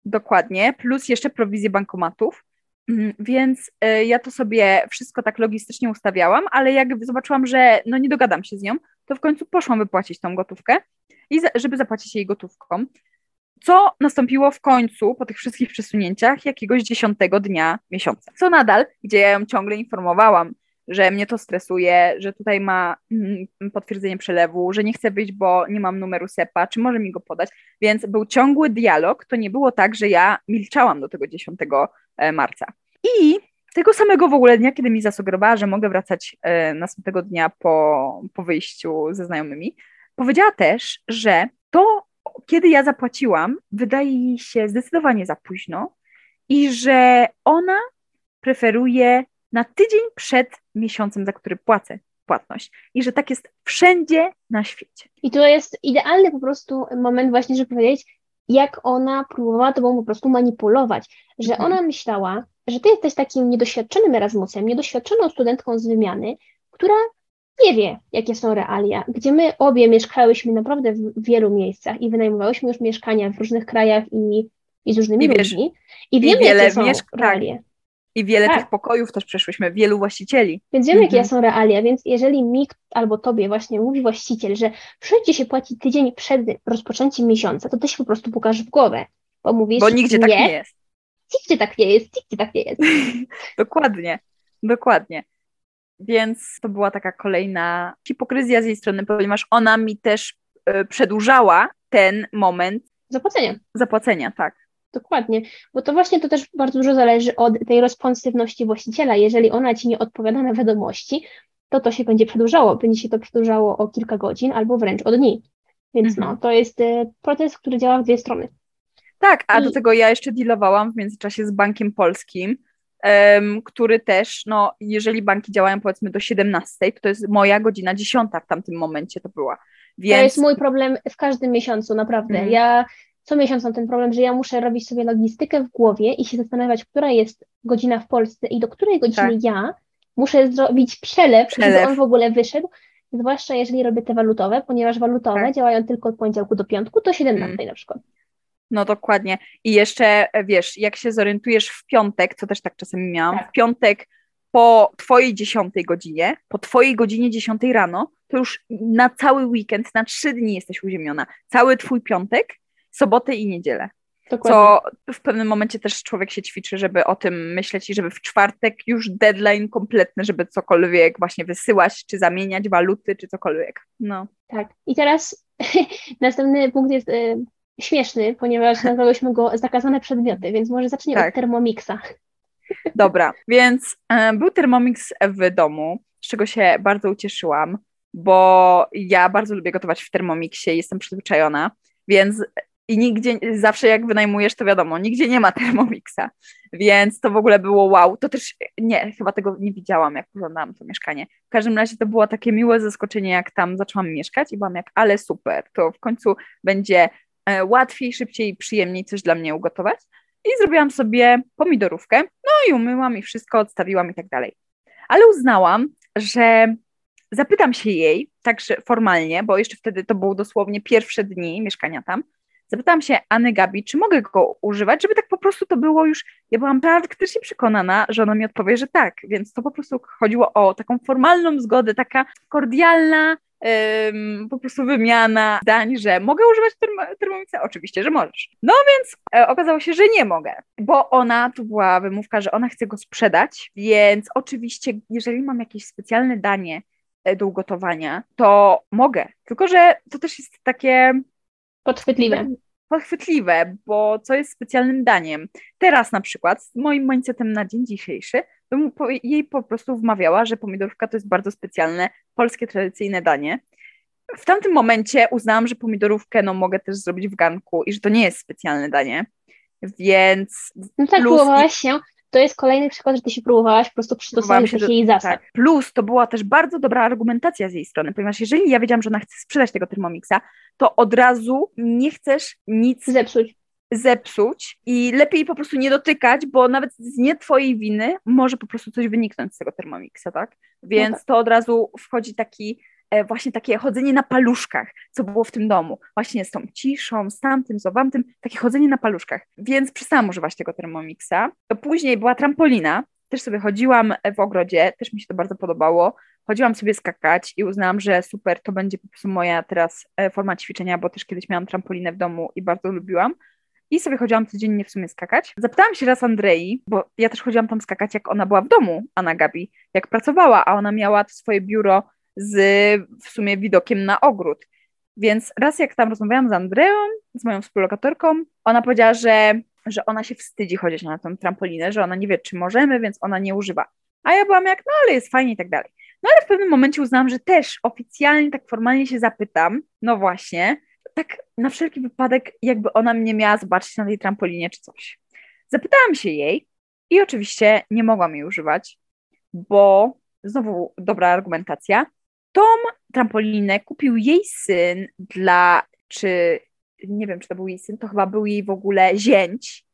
Dokładnie, plus jeszcze prowizje bankomatów. Mm, Więc y, ja to sobie wszystko tak logistycznie ustawiałam, ale jak zobaczyłam, że no nie dogadam się z nią, to w końcu poszłam wypłacić tą gotówkę, i za, żeby zapłacić jej gotówką. Co nastąpiło w końcu po tych wszystkich przesunięciach jakiegoś dziesiątego dnia miesiąca. Co nadal, gdzie ja ją ciągle informowałam, że mnie to stresuje, że tutaj ma mm, potwierdzenie przelewu, że nie chcę wyjść, bo nie mam numeru SEPA, czy może mi go podać. Więc był ciągły dialog. To nie było tak, że ja milczałam do tego 10 e, marca. I tego samego w ogóle dnia, kiedy mi zasugerowała, że mogę wracać e, następnego dnia po, po wyjściu ze znajomymi, powiedziała też, że to, kiedy ja zapłaciłam, wydaje jej się zdecydowanie za późno i że ona preferuje na tydzień przed miesiącem, za który płacę płatność. I że tak jest wszędzie na świecie. I to jest idealny po prostu moment właśnie, żeby powiedzieć, jak ona próbowała tobą po prostu manipulować, że Mhm. ona myślała, że ty jesteś takim niedoświadczonym Erasmusem, niedoświadczoną studentką z wymiany, która nie wie, jakie są realia, gdzie my obie mieszkałyśmy naprawdę w wielu miejscach i wynajmowałyśmy już mieszkania w różnych krajach i, i z różnymi I wiesz, ludźmi i i wiemy, wiele jakie są mieszk-. I wiele Tak. tych pokojów też przeszłyśmy, wielu właścicieli. Więc wiemy, jakie Mhm. są realia, więc jeżeli mi albo tobie właśnie mówi właściciel, że wszędzie się płaci tydzień przed rozpoczęciem miesiąca, to ty się po prostu pukasz w głowę, bo mówisz, Bo nigdzie tak nie, nie jest. nigdzie tak nie jest, nigdzie tak nie jest. Dokładnie, dokładnie. Więc to była taka kolejna hipokryzja z jej strony, ponieważ ona mi też e, przedłużała ten moment Zapłacenia, zapłacenia, tak. Dokładnie, bo to właśnie to też bardzo dużo zależy od tej responsywności właściciela. Jeżeli ona ci nie odpowiada na wiadomości, to to się będzie przedłużało, będzie się to przedłużało o kilka godzin albo wręcz o dni. Więc Mhm. no, to jest e, proces, który działa w dwie strony. Tak, a do I- tego ja jeszcze dealowałam w międzyczasie z Bankiem Polskim, em, który też, no, jeżeli banki działają powiedzmy do 17, to to jest moja godzina 10 w tamtym momencie to była. Więc To jest mój problem w każdym miesiącu, naprawdę. Mhm. Ja co miesiąc mam ten problem, że ja muszę robić sobie logistykę w głowie i się zastanawiać, która jest godzina w Polsce i do której godziny ja muszę zrobić przelew, żeby Przelew. on w ogóle wyszedł. Zwłaszcza jeżeli robię te walutowe, ponieważ walutowe Tak. działają tylko od poniedziałku do piątku, to 17 na przykład. No dokładnie. I jeszcze, e, wiesz, jak się zorientujesz w piątek, co też tak czasami miałam, Tak. w piątek po twojej 10 godzinie, po twojej godzinie 10 rano, to już na cały weekend, na trzy dni jesteś uziemiona. Cały twój piątek, sobotę i niedzielę. Dokładnie. Co w pewnym momencie też człowiek się ćwiczy, żeby o tym myśleć i żeby w czwartek już deadline kompletny, żeby cokolwiek właśnie wysyłać, czy zamieniać waluty, czy cokolwiek. No. Tak. I teraz następny punkt jest e, śmieszny, ponieważ nazwałyśmy go zakazane przedmioty, więc może zacznij Tak. od Thermomixa. Dobra, więc e, był Thermomix w domu, z czego się bardzo ucieszyłam, bo ja bardzo lubię gotować w Thermomixie, jestem przyzwyczajona, więc i nigdzie, zawsze jak wynajmujesz, to wiadomo, nigdzie nie ma Thermomixa, więc to w ogóle było wow. To też, nie, chyba tego nie widziałam, jak oglądałam to mieszkanie. W każdym razie to było takie miłe zaskoczenie, jak tam zaczęłam mieszkać i byłam jak, ale super, to w końcu będzie e, łatwiej, szybciej i przyjemniej coś dla mnie ugotować. I zrobiłam sobie pomidorówkę, no i umyłam i wszystko odstawiłam i tak dalej. Ale uznałam, że zapytam się jej, także formalnie, bo jeszcze wtedy to były dosłownie pierwsze dni mieszkania tam, zapytałam się Anny Gabi, czy mogę go używać, żeby tak po prostu to było już, ja byłam praktycznie przekonana, że ona mi odpowie, że tak, więc to po prostu chodziło o taką formalną zgodę, taka kordialna, ym, po prostu wymiana zdań, że mogę używać Thermomixa? Oczywiście, że możesz. No więc e, okazało się, że nie mogę, bo ona, tu była wymówka, że ona chce go sprzedać, więc oczywiście, jeżeli mam jakieś specjalne danie e, do ugotowania, to mogę, tylko że to też jest takie Podchwytliwe. podchwytliwe, bo co jest specjalnym daniem. Teraz na przykład z moim mindsetem na dzień dzisiejszy bym jej po prostu wmawiała, że pomidorówka to jest bardzo specjalne, polskie tradycyjne danie. W tamtym momencie uznałam, że pomidorówkę no, mogę też zrobić w garnku i że to nie jest specjalne danie, więc No tak, Plus się. To jest kolejny przykład, że ty się próbowałaś po prostu przystosować się do jej zasad. Tak. Plus to była też bardzo dobra argumentacja z jej strony, ponieważ jeżeli ja wiedziałam, że ona chce sprzedać tego Thermomixa, to od razu nie chcesz nic Zepsuć. zepsuć i lepiej po prostu nie dotykać, bo nawet z nie twojej winy może po prostu coś wyniknąć z tego Thermomixa, tak? Więc No tak. to od razu wchodzi taki właśnie takie chodzenie na paluszkach, co było w tym domu. Właśnie z tą ciszą, z tamtym, z owamtym, takie chodzenie na paluszkach. Więc przestałam używać tego Thermomixa. Później była trampolina, też sobie chodziłam w ogrodzie, też mi się to bardzo podobało. Chodziłam sobie skakać i uznałam, że super, to będzie po prostu moja teraz e, forma ćwiczenia, bo też kiedyś miałam trampolinę w domu i bardzo lubiłam. I sobie chodziłam codziennie w sumie skakać. Zapytałam się raz Andrei, bo ja też chodziłam tam skakać, jak ona była w domu, Anna Gabi, jak pracowała, a ona miała swoje biuro z w sumie widokiem na ogród. Więc raz jak tam rozmawiałam z Andreą, z moją współlokatorką, ona powiedziała, że, że ona się wstydzi chodzić na tą trampolinę, że ona nie wie, czy możemy, więc ona nie używa. A ja byłam jak, no ale jest fajnie i tak dalej. No ale w pewnym momencie uznałam, że też oficjalnie, tak formalnie się zapytam, no właśnie, tak na wszelki wypadek, jakby ona mnie miała zobaczyć na tej trampolinie czy coś. Zapytałam się jej i oczywiście nie mogłam jej używać, bo znowu dobra argumentacja. Tą trampolinę kupił jej syn dla, czy nie wiem, czy to był jej syn, to chyba był jej w ogóle zięć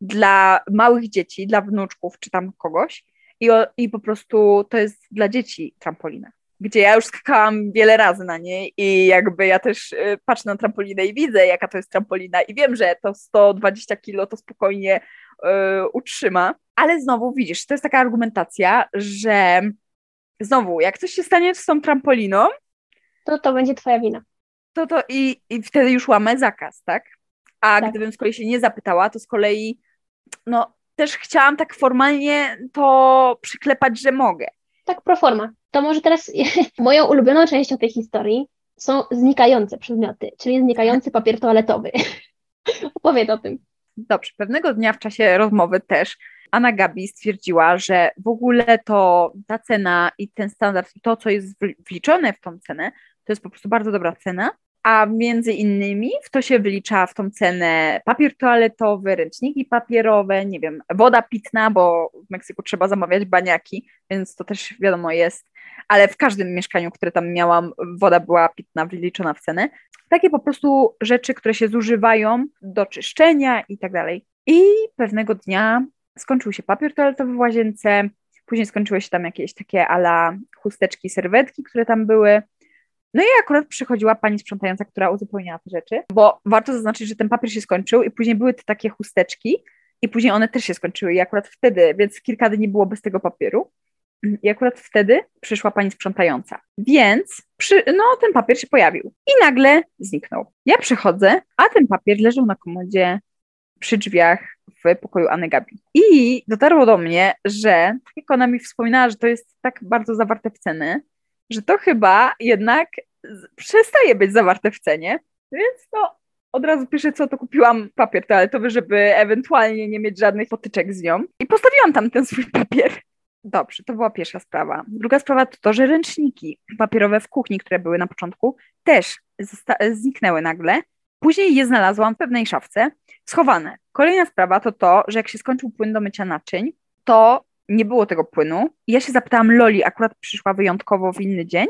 dla małych dzieci, dla wnuczków, czy tam kogoś. I, o, I po prostu to jest dla dzieci trampolina gdzie ja już skakałam wiele razy na niej i jakby ja też y, patrzę na trampolinę i widzę, jaka to jest trampolina i wiem, że to 120 kilo to spokojnie y, utrzyma, ale znowu widzisz, to jest taka argumentacja, że znowu, jak coś się stanie z tą trampoliną, to to będzie twoja wina. To to i, i wtedy już łamę zakaz, tak? A Tak. gdybym z kolei się nie zapytała, to z kolei no też chciałam tak formalnie to przyklepać, że mogę. Tak pro forma. To może teraz moją ulubioną częścią tej historii są znikające przedmioty, czyli znikający papier toaletowy. Opowiedz o tym. Dobrze, pewnego dnia w czasie rozmowy też Anna Gabi stwierdziła, że w ogóle to ta cena i ten standard, to co jest wli- wliczone w tą cenę, to jest po prostu bardzo dobra cena, a między innymi w to się wlicza w tą cenę papier toaletowy, ręczniki papierowe, nie wiem, woda pitna, bo w Meksyku trzeba zamawiać baniaki, więc to też wiadomo jest, ale w każdym mieszkaniu, które tam miałam, woda była pitna wliczona w cenę. Takie po prostu rzeczy, które się zużywają do czyszczenia i tak dalej. I pewnego dnia skończył się papier toaletowy w łazience, później skończyły się tam jakieś takie ala chusteczki, serwetki, które tam były. No i akurat przychodziła pani sprzątająca, która uzupełniała te rzeczy, bo warto zaznaczyć, że ten papier się skończył i później były te takie chusteczki i później one też się skończyły i akurat wtedy, więc kilka dni było bez tego papieru. I akurat wtedy przyszła pani sprzątająca. Więc przy, no, ten papier się pojawił i nagle zniknął. Ja przychodzę, a ten papier leżał na komodzie przy drzwiach w pokoju Anny Gabi. I dotarło do mnie, że tak jak ona mi wspominała, że to jest tak bardzo zawarte w cenie, że to chyba jednak przestaje być zawarte w cenie, więc no od razu piszę, co to kupiłam papier toaletowy, żeby ewentualnie nie mieć żadnych potyczek z nią. I postawiłam tam ten swój papier. Dobrze, to była pierwsza sprawa. Druga sprawa to to, że ręczniki papierowe w kuchni, które były na początku, też zniknęły nagle. Później je znalazłam w pewnej szafce, schowane. Kolejna sprawa to to, że jak się skończył płyn do mycia naczyń, to nie było tego płynu. Ja się zapytałam Loli, akurat przyszła wyjątkowo w inny dzień.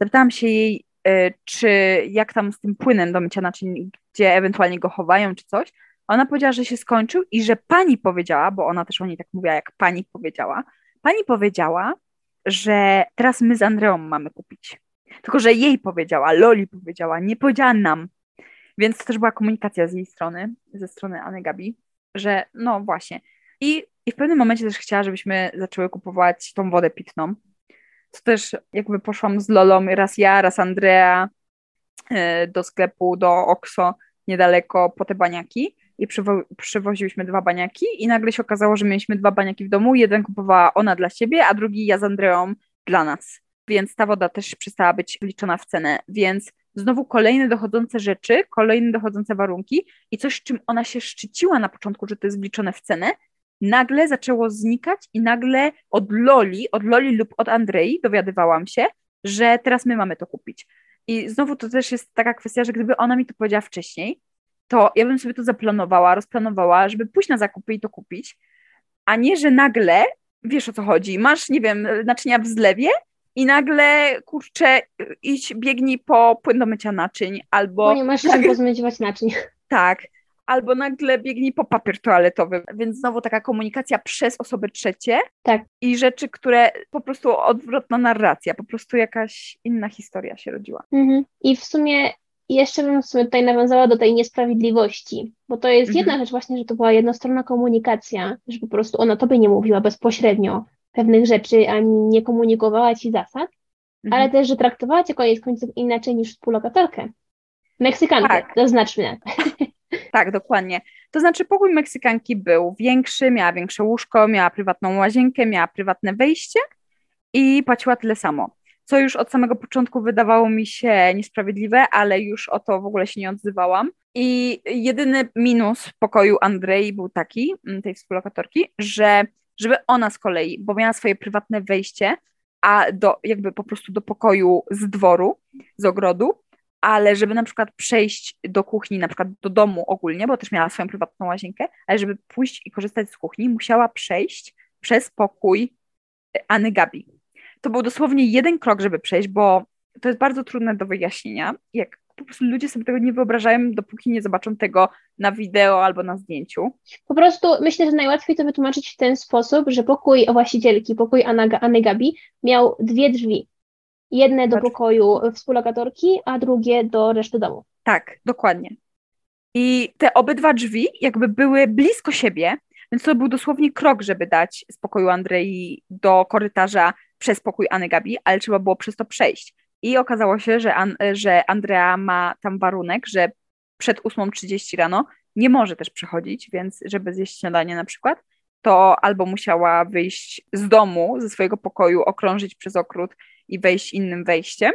Zapytałam się jej, y, czy jak tam z tym płynem do mycia naczyń, gdzie ewentualnie go chowają, czy coś. Ona powiedziała, że się skończył i że pani powiedziała, bo ona też o niej tak mówiła, jak pani powiedziała. Pani powiedziała, że teraz my z Andreą mamy kupić. Tylko, że jej powiedziała, Loli powiedziała, nie powiedziała nam. Więc to też była komunikacja z jej strony, ze strony Anny Gabi, że no właśnie. I, I w pewnym momencie też chciała, żebyśmy zaczęły kupować tą wodę pitną. To też jakby poszłam z Lolą, raz ja, raz Andrea e, do sklepu, do Oxo niedaleko po te baniaki i przywo- przywoziłyśmy dwa baniaki i nagle się okazało, że mieliśmy dwa baniaki w domu. Jeden kupowała ona dla siebie, a drugi ja z Andreą dla nas. Więc ta woda też przestała być wliczona w cenę. Więc znowu kolejne dochodzące rzeczy, kolejne dochodzące warunki i coś, czym ona się szczyciła na początku, że to jest wliczone w cenę, nagle zaczęło znikać i nagle od Loli, od Loli lub od Andrei dowiadywałam się, że teraz my mamy to kupić. I znowu to też jest taka kwestia, że gdyby ona mi to powiedziała wcześniej, to ja bym sobie to zaplanowała, rozplanowała, żeby pójść na zakupy i to kupić, a nie, że nagle, wiesz o co chodzi, masz, nie wiem, naczynia w zlewie i nagle, kurczę, idź, biegnij po płyn do mycia naczyń, albo Bo nie masz czym pozmywać naczyń. tak, albo nagle biegnij po papier toaletowy. Więc znowu taka komunikacja przez osoby trzecie. Tak. I rzeczy, które po prostu odwrotna narracja, po prostu jakaś inna historia się rodziła. Mhm. I w sumie jeszcze bym w sumie tutaj nawiązała do tej niesprawiedliwości, bo to jest Mhm. jedna rzecz właśnie, że to była jednostronna komunikacja, że po prostu ona tobie nie mówiła bezpośrednio pewnych rzeczy, ani nie komunikowała ci zasad, Mhm. ale też, że traktowała cię koniec końców inaczej niż współlokatorkę. Meksykankę, Tak. zaznaczmy. Tak, dokładnie. To znaczy pokój Meksykanki był większy, miała większe łóżko, miała prywatną łazienkę, miała prywatne wejście i płaciła tyle samo. Co już od samego początku wydawało mi się niesprawiedliwe, ale już o to w ogóle się nie odzywałam. I jedyny minus pokoju Andrei był taki, mm, tej współlokatorki, że żeby ona z kolei, bo miała swoje prywatne wejście, a do, jakby po prostu do pokoju z dworu, z ogrodu, ale żeby na przykład przejść do kuchni, na przykład do domu ogólnie, bo też miała swoją prywatną łazienkę, ale żeby pójść i korzystać z kuchni, musiała przejść przez pokój Anny Gabi. To był dosłownie jeden krok, żeby przejść, bo to jest bardzo trudne do wyjaśnienia. Jak po prostu ludzie sobie tego nie wyobrażają, dopóki nie zobaczą tego na wideo albo na zdjęciu. Po prostu myślę, że najłatwiej to wytłumaczyć w ten sposób, że pokój właścicielki, pokój Anny Gabi miał dwie drzwi. Jedne do Tak. pokoju współlokatorki, a drugie do reszty domu. Tak, dokładnie. I te obydwa drzwi jakby były blisko siebie, więc to był dosłownie krok, żeby dać z pokoju Andrei do korytarza przez pokój Anny Gabi, ale trzeba było przez to przejść. I okazało się, że, An- że Andrea ma tam warunek, że przed 8.30 rano nie może też przechodzić, więc żeby zjeść śniadanie na przykład, to albo musiała wyjść z domu, ze swojego pokoju, okrążyć przez okrót i wejść innym wejściem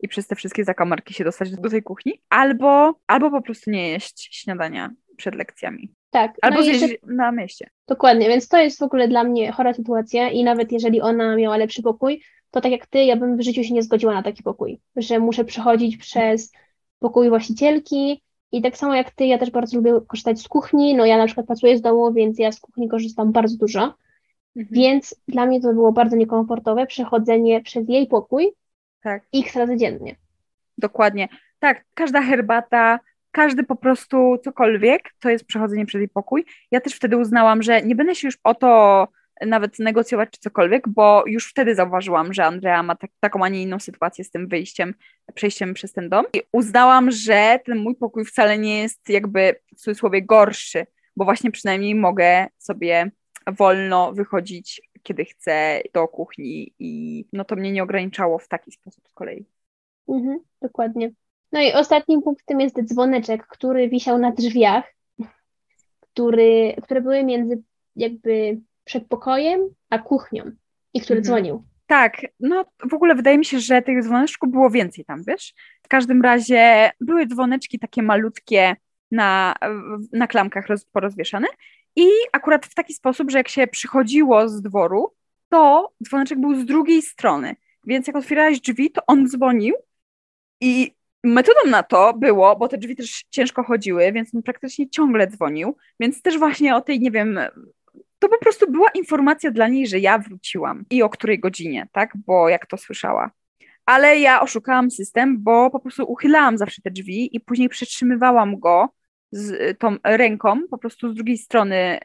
i przez te wszystkie zakamarki się dostać do tej kuchni, albo, albo po prostu nie jeść śniadania przed lekcjami. Tak, Albo no zjeść jeszcze, na mieście. dokładnie, więc to jest w ogóle dla mnie chora sytuacja i nawet jeżeli ona miała lepszy pokój, to tak jak ty, ja bym w życiu się nie zgodziła na taki pokój, że muszę przechodzić przez pokój właścicielki i tak samo jak ty, ja też bardzo lubię korzystać z kuchni, no ja na przykład pracuję z domu, więc ja z kuchni korzystam bardzo dużo, więc dla mnie to było bardzo niekomfortowe przechodzenie przez jej pokój Tak. x razy dziennie. Dokładnie. Tak, każda herbata, każdy po prostu cokolwiek, to jest przechodzenie przez jej pokój. Ja też wtedy uznałam, że nie będę się już o to nawet negocjować czy cokolwiek, bo już wtedy zauważyłam, że Andrea ma tak, taką, a nie inną sytuację z tym wyjściem, przejściem przez ten dom. I uznałam, że ten mój pokój wcale nie jest jakby w cudzysłowie gorszy, bo właśnie przynajmniej mogę sobie wolno wychodzić, kiedy chcę do kuchni i no to mnie nie ograniczało w taki sposób z kolei. Mhm, dokładnie. No i ostatnim punktem jest dzwoneczek, który wisiał na drzwiach, który, które były między jakby przedpokojem a kuchnią i który Mhm. dzwonił. Tak, no w ogóle wydaje mi się, że tych dzwoneczków było więcej tam, wiesz? W każdym razie były dzwoneczki takie malutkie na, na klamkach roz, porozwieszane i akurat w taki sposób, że jak się przychodziło z dworu, to dzwoneczek był z drugiej strony, więc jak otwierałeś drzwi, to on dzwonił i metodą na to było, bo te drzwi też ciężko chodziły, więc on praktycznie ciągle dzwonił, więc też właśnie o tej, nie wiem, to po prostu była informacja dla niej, że ja wróciłam i o której godzinie, tak? Bo jak to słyszała. Ale ja oszukałam system, bo po prostu uchylałam zawsze te drzwi i później przytrzymywałam go z y, tą ręką po prostu z drugiej strony,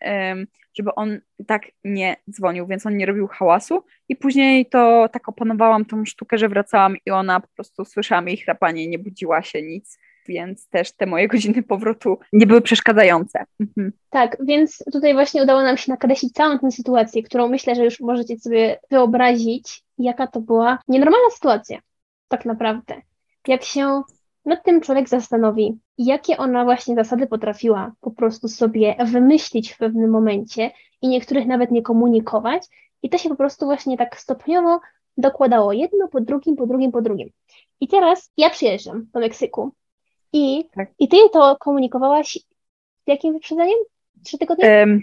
żeby on tak nie dzwonił, więc on nie robił hałasu. I później to tak opanowałam tą sztukę, że wracałam i ona po prostu słyszałam jej chrapanie, nie budziła się nic, więc też te moje godziny powrotu nie były przeszkadzające. Mhm. Tak, więc tutaj właśnie udało nam się nakreślić całą tę sytuację, którą myślę, że już możecie sobie wyobrazić, jaka to była nienormalna sytuacja, tak naprawdę. Jak się nad tym człowiek zastanowi, jakie ona właśnie zasady potrafiła po prostu sobie wymyślić w pewnym momencie i niektórych nawet nie komunikować, i to się po prostu właśnie tak stopniowo dokładało jedno po drugim, po drugim, po drugim. I teraz ja przyjeżdżam do Meksyku i, Tak. i ty to komunikowałaś z jakim wyprzedzeniem? Trzy tygodnie? Em,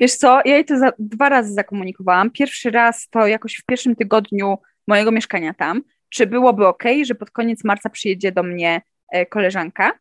Wiesz co, ja jej to za, dwa razy zakomunikowałam. Pierwszy raz to jakoś w pierwszym tygodniu mojego mieszkania tam, czy byłoby ok, że pod koniec marca przyjedzie do mnie e, koleżanka.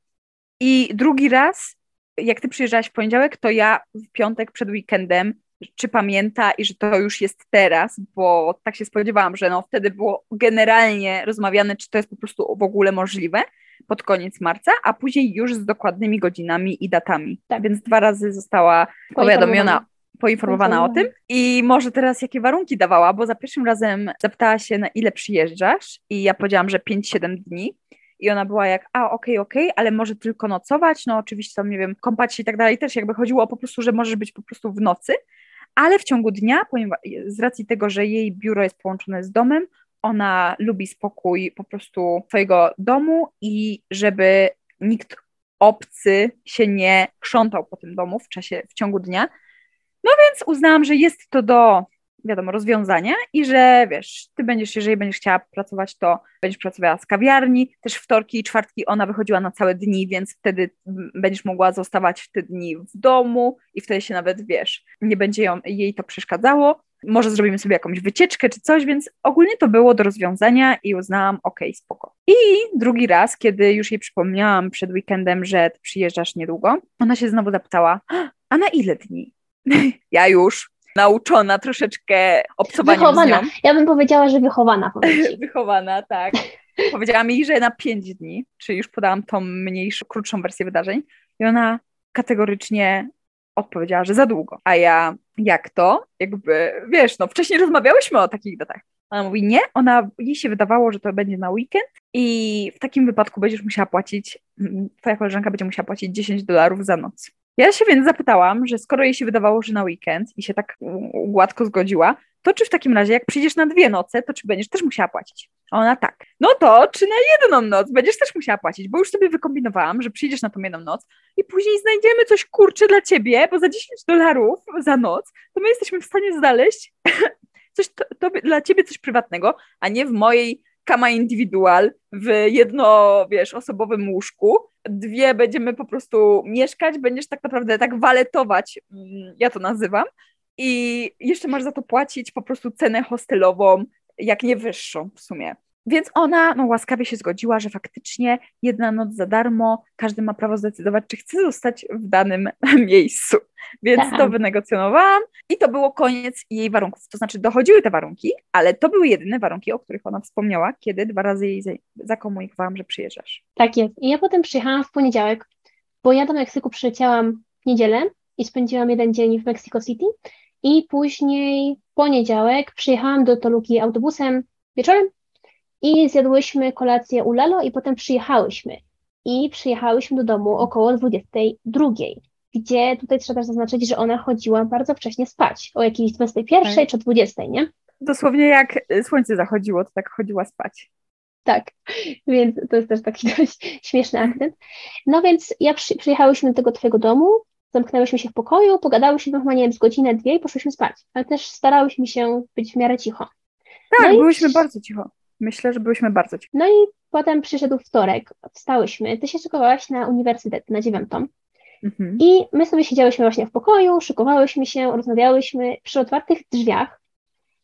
I drugi raz, jak ty przyjeżdżałaś w poniedziałek, to ja w piątek przed weekendem, czy pamięta i że to już jest teraz, bo tak się spodziewałam, że no wtedy było generalnie rozmawiane, czy to jest po prostu w ogóle możliwe. Pod koniec marca, a później już z dokładnymi godzinami i datami. Tak. Więc dwa razy została powiadomiona, poinformowana o tym. I może teraz jakie warunki dawała, bo za pierwszym razem zapytała się na ile przyjeżdżasz i ja powiedziałam, że 5-7 dni. I ona była jak, a okej, okej, ale może tylko nocować, no oczywiście tam, nie wiem, kąpać się i tak dalej, też jakby chodziło po prostu, że możesz być po prostu w nocy, ale w ciągu dnia, ponieważ z racji tego, że jej biuro jest połączone z domem, ona lubi spokój po prostu swojego domu i żeby nikt obcy się nie krzątał po tym domu w czasie, w ciągu dnia. No więc uznałam, że jest to do, wiadomo, rozwiązania i że wiesz, ty będziesz, jeżeli będziesz chciała pracować, to będziesz pracowała z kawiarni. Też wtorki i czwartki ona wychodziła na całe dni, więc wtedy będziesz mogła zostawać w te dni w domu i wtedy się nawet, wiesz, nie będzie ją, jej to przeszkadzało. Może zrobimy sobie jakąś wycieczkę czy coś, więc ogólnie to było do rozwiązania i uznałam, okej, okay, spoko. I drugi raz, kiedy już jej przypomniałam przed weekendem, że przyjeżdżasz niedługo, ona się znowu zapytała, a na ile dni? ja już nauczona troszeczkę obcowania Wychowana. Ja bym powiedziała, że wychowana. wychowana, tak. Powiedziałam jej, że na pięć dni, czyli już podałam tą mniejszą, krótszą wersję wydarzeń i ona kategorycznie odpowiedziała, że za długo. A ja, jak to? Jakby, wiesz, no wcześniej rozmawiałyśmy o takich datach. Ona mówi nie, ona, jej się wydawało, że to będzie na weekend i w takim wypadku będziesz musiała płacić, mm, twoja koleżanka będzie musiała płacić 10 dolarów za noc. Ja się więc zapytałam, że skoro jej się wydawało, że na weekend i się tak gładko zgodziła, to czy w takim razie, jak przyjdziesz na dwie noce, to czy będziesz też musiała płacić? Ona tak. No to czy na jedną noc będziesz też musiała płacić, bo już sobie wykombinowałam, że przyjdziesz na tą jedną noc i później znajdziemy coś kurcze dla ciebie, bo za 10 dolarów za noc, to my jesteśmy w stanie znaleźć coś to, to dla ciebie coś prywatnego, a nie w mojej kama indywidual w jedno, wiesz, osobowym łóżku. Dwie będziemy po prostu mieszkać, będziesz tak naprawdę tak waletować, mm, ja to nazywam, i jeszcze masz za to płacić po prostu cenę hostelową, jak nie wyższą w sumie. Więc ona no, łaskawie się zgodziła, że faktycznie jedna noc za darmo, każdy ma prawo zdecydować, czy chce zostać w danym miejscu. Więc tak. to wynegocjonowałam i to było koniec jej warunków. To znaczy dochodziły te warunki, ale to były jedyne warunki, o których ona wspomniała, kiedy dwa razy jej zakomunikowałam, że przyjeżdżasz. Tak jest. I ja potem przyjechałam w poniedziałek, bo ja do Meksyku przyleciałam w niedzielę i spędziłam jeden dzień w Mexico City i później poniedziałek przyjechałam do Toluki autobusem wieczorem i zjadłyśmy kolację u Lalo i potem przyjechałyśmy. I przyjechałyśmy do domu około 22, gdzie tutaj trzeba też zaznaczyć, że ona chodziła bardzo wcześnie spać, o jakiejś 21 tak. czy 20, nie? Dosłownie jak słońce zachodziło, to tak chodziła spać. Tak, więc to jest też taki dość śmieszny akcent. No więc ja przy, przyjechałyśmy do tego twojego domu, zamknęłyśmy się w pokoju, pogadałyśmy chyba, nie wiem, z godzinę, dwie i poszłyśmy spać, ale też starałyśmy się być w miarę cicho. Tak, no byłyśmy i... bardzo cicho. Myślę, że byłyśmy bardzo cicho. No i potem przyszedł wtorek, wstałyśmy, ty się szykowałaś na uniwersytet, na dziewiątą. Mhm. I my sobie siedziałyśmy właśnie w pokoju, szykowałyśmy się, rozmawiałyśmy przy otwartych drzwiach.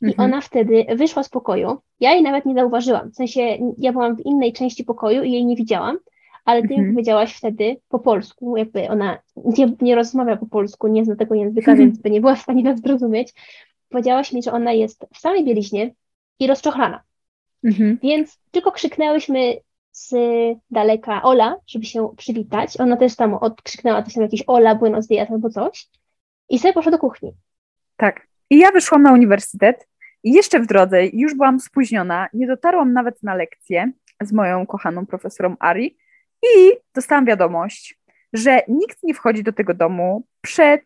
I mhm. ona wtedy wyszła z pokoju. Ja jej nawet nie zauważyłam. W sensie ja byłam w innej części pokoju i jej nie widziałam, ale ty mhm. powiedziałaś wtedy po polsku, jakby ona nie, nie rozmawia po polsku, nie zna tego języka, mhm. więc by nie była w stanie nas zrozumieć. Powiedziałaś mi, że ona jest w samej bieliźnie i rozczochrana. Mhm. Więc tylko krzyknęłyśmy z daleka Ola, żeby się przywitać. Ona też tam odkrzyknęła coś tam jakieś Ola, Buenos Dias albo coś. I sobie poszła do kuchni. Tak. I ja wyszłam na uniwersytet i jeszcze w drodze już byłam spóźniona, nie dotarłam nawet na lekcję z moją kochaną profesorą Ari i dostałam wiadomość, że nikt nie wchodzi do tego domu przed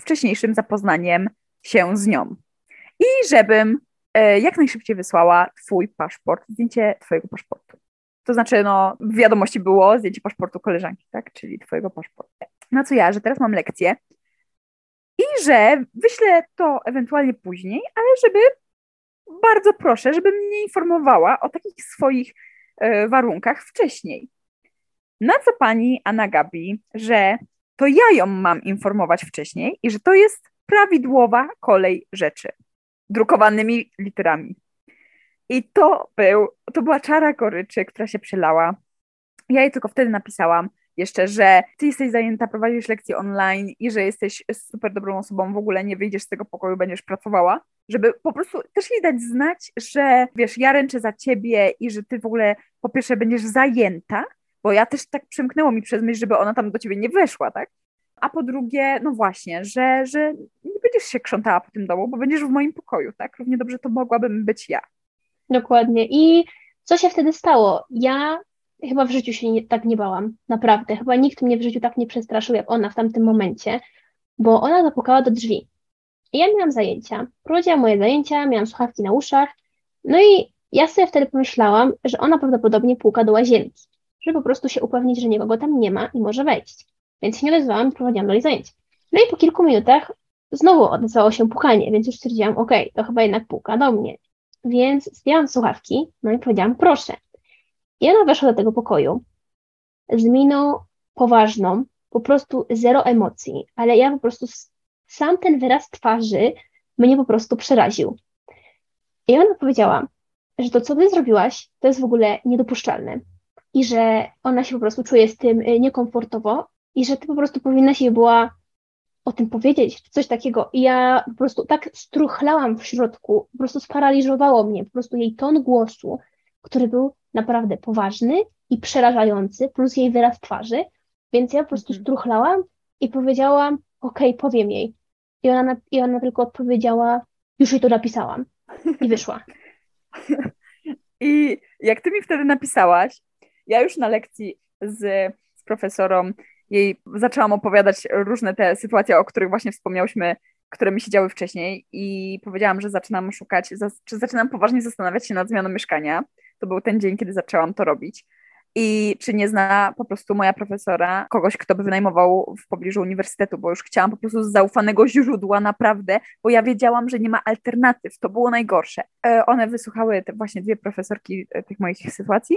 wcześniejszym zapoznaniem się z nią. I żebym E, jak najszybciej wysłała twój paszport, zdjęcie twojego paszportu. To znaczy, no, w wiadomości było zdjęcie paszportu koleżanki, tak? Czyli twojego paszportu. Na co ja, że teraz mam lekcję i że wyślę to ewentualnie później, ale żeby bardzo proszę, żeby mnie informowała o takich swoich e, warunkach wcześniej. Na co pani Anna Gabi, że to ja ją mam informować wcześniej i że to jest prawidłowa kolej rzeczy drukowanymi literami. I to był, to była czara goryczy, która się przelała. Ja jej tylko wtedy napisałam jeszcze, że ty jesteś zajęta, prowadzisz lekcje online i że jesteś super dobrą osobą, w ogóle nie wyjdziesz z tego pokoju, będziesz pracowała, żeby po prostu też jej dać znać, że wiesz, ja ręczę za ciebie i że ty w ogóle po pierwsze będziesz zajęta, bo ja też tak przymknęło mi przez myśl, żeby ona tam do ciebie nie weszła, tak? A po drugie, no właśnie, że, że nie będziesz się krzątała po tym domu, bo będziesz w moim pokoju, tak? Równie dobrze to mogłabym być ja. Dokładnie. I co się wtedy stało? Ja chyba w życiu się nie, tak nie bałam, naprawdę. Chyba nikt mnie w życiu tak nie przestraszył jak ona w tamtym momencie, bo ona zapukała do drzwi. I ja miałam zajęcia, prowadziłam moje zajęcia, miałam słuchawki na uszach, no i ja sobie wtedy pomyślałam, że ona prawdopodobnie puka do łazienki, żeby po prostu się upewnić, że nikogo tam nie ma i może wejść. Więc się nie odezwałam i prowadziłam dalej zajęcia. No i po kilku minutach znowu odezwało się pukanie, więc już stwierdziłam, ok, to chyba jednak puka do mnie. Więc zdjęłam słuchawki, no i powiedziałam, proszę. I ona weszła do tego pokoju z miną poważną, po prostu zero emocji, ale ja po prostu sam ten wyraz twarzy mnie po prostu przeraził. I ona powiedziała, że to, co ty zrobiłaś, to jest w ogóle niedopuszczalne i że ona się po prostu czuje z tym y, niekomfortowo i że ty po prostu powinnaś jej była o tym powiedzieć, coś takiego. I ja po prostu tak struchlałam w środku, po prostu sparaliżowało mnie, po prostu jej ton głosu, który był naprawdę poważny i przerażający, plus jej wyraz twarzy, więc ja po prostu mhm. struchlałam i powiedziałam, okej, okay, powiem jej. I ona, I ona tylko odpowiedziała, już jej to napisałam. I wyszła. I jak ty mi wtedy napisałaś, ja już na lekcji z, z profesorą jej zaczęłam opowiadać różne te sytuacje, o których właśnie wspomniałyśmy, które mi się działy wcześniej i powiedziałam, że zaczynam szukać, czy zaczynam poważnie zastanawiać się nad zmianą mieszkania. To był ten dzień, kiedy zaczęłam to robić. I czy nie zna po prostu moja profesora kogoś, kto by wynajmował w pobliżu uniwersytetu, bo już chciałam po prostu z zaufanego źródła naprawdę, bo ja wiedziałam, że nie ma alternatyw. To było najgorsze. E, one wysłuchały te właśnie dwie profesorki e, tych moich sytuacji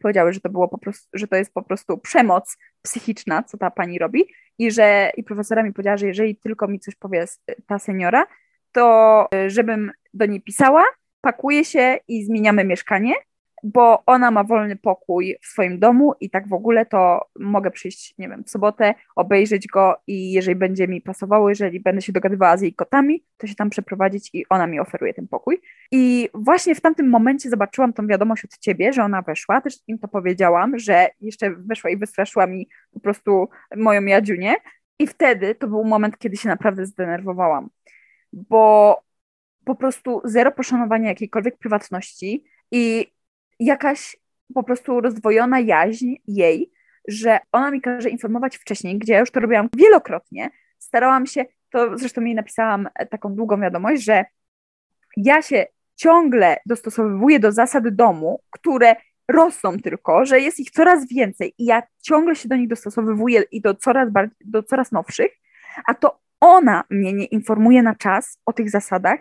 powiedziały, że to było po prostu, że to jest po prostu przemoc psychiczna, co ta pani robi. I że i profesora mi powiedziała, że jeżeli tylko mi coś powie ta seniora, to e, żebym do niej pisała, pakuje się i zmieniamy mieszkanie, bo ona ma wolny pokój w swoim domu i tak w ogóle to mogę przyjść, nie wiem, w sobotę, obejrzeć go i jeżeli będzie mi pasowało, jeżeli będę się dogadywała z jej kotami, to się tam przeprowadzić i ona mi oferuje ten pokój. I właśnie w tamtym momencie zobaczyłam tą wiadomość od ciebie, że ona weszła, też im to powiedziałam, że jeszcze weszła i wystraszyła mi po prostu moją Jadziunię i wtedy to był moment, kiedy się naprawdę zdenerwowałam, bo po prostu zero poszanowania jakiejkolwiek prywatności i jakaś po prostu rozdwojona jaźń jej, że ona mi każe informować wcześniej, gdzie ja już to robiłam wielokrotnie. Starałam się, to zresztą jej napisałam taką długą wiadomość, że ja się ciągle dostosowuję do zasad domu, które rosną tylko, że jest ich coraz więcej i ja ciągle się do nich dostosowuję i do coraz, do coraz nowszych, a to ona mnie nie informuje na czas o tych zasadach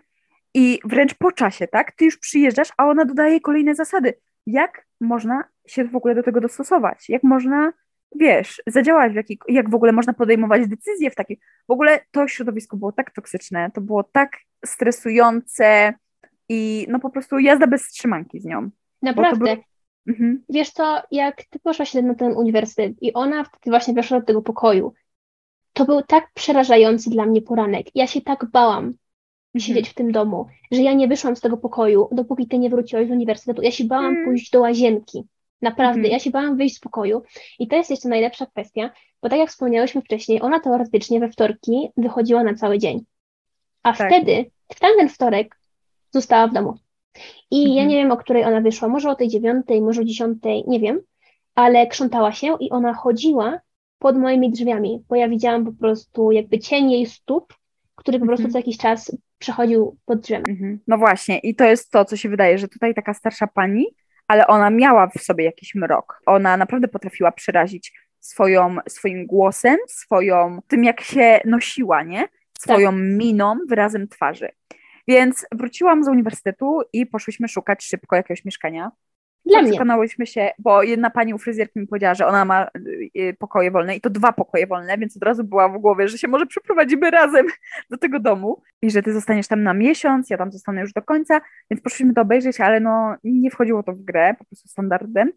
i wręcz po czasie, tak? Ty już przyjeżdżasz, a ona dodaje kolejne zasady jak można się w ogóle do tego dostosować, jak można, wiesz, zadziałać, w jaki, jak w ogóle można podejmować decyzje w takim, w ogóle to środowisko było tak toksyczne, to było tak stresujące i no po prostu jazda bez trzymanki z nią. Naprawdę. Mhm. Wiesz co, jak ty poszłaś na ten uniwersytet i ona wtedy właśnie weszła do tego pokoju, to był tak przerażający dla mnie poranek. Ja się tak bałam, siedzieć w tym domu, że ja nie wyszłam z tego pokoju, dopóki ty nie wróciłeś z uniwersytetu. Ja się bałam mm. pójść do łazienki. Naprawdę, mm. ja się bałam wyjść z pokoju. I to jest jeszcze najlepsza kwestia, bo tak jak wspomniałyśmy wcześniej, ona teoretycznie we wtorki wychodziła na cały dzień. A tak. wtedy, w tamten wtorek, została w domu. I ja mhm. nie wiem, o której ona wyszła, może o tej dziewiątej, może o dziesiątej, nie wiem, ale krzątała się i ona chodziła pod moimi drzwiami, bo ja widziałam po prostu jakby cień jej stóp, który po prostu co jakiś czas przechodził pod drzewem. Mhm. No właśnie, i to jest to, co się wydaje, że tutaj taka starsza pani, ale ona miała w sobie jakiś mrok. Ona naprawdę potrafiła przerazić swoją, swoim głosem, swoją, tym jak się nosiła, nie? Swoją tak. miną, wyrazem twarzy. Więc wróciłam z uniwersytetu i poszłyśmy szukać szybko jakiegoś mieszkania. Dla. Przekonałyśmy się, bo jedna pani u fryzjerki mi powiedziała, że ona ma y, pokoje wolne i to dwa pokoje wolne, więc od razu była w głowie, że się może przeprowadzimy razem do tego domu i że ty zostaniesz tam na miesiąc, ja tam zostanę już do końca, więc poszliśmy to obejrzeć, ale no nie wchodziło to w grę, po prostu standardem.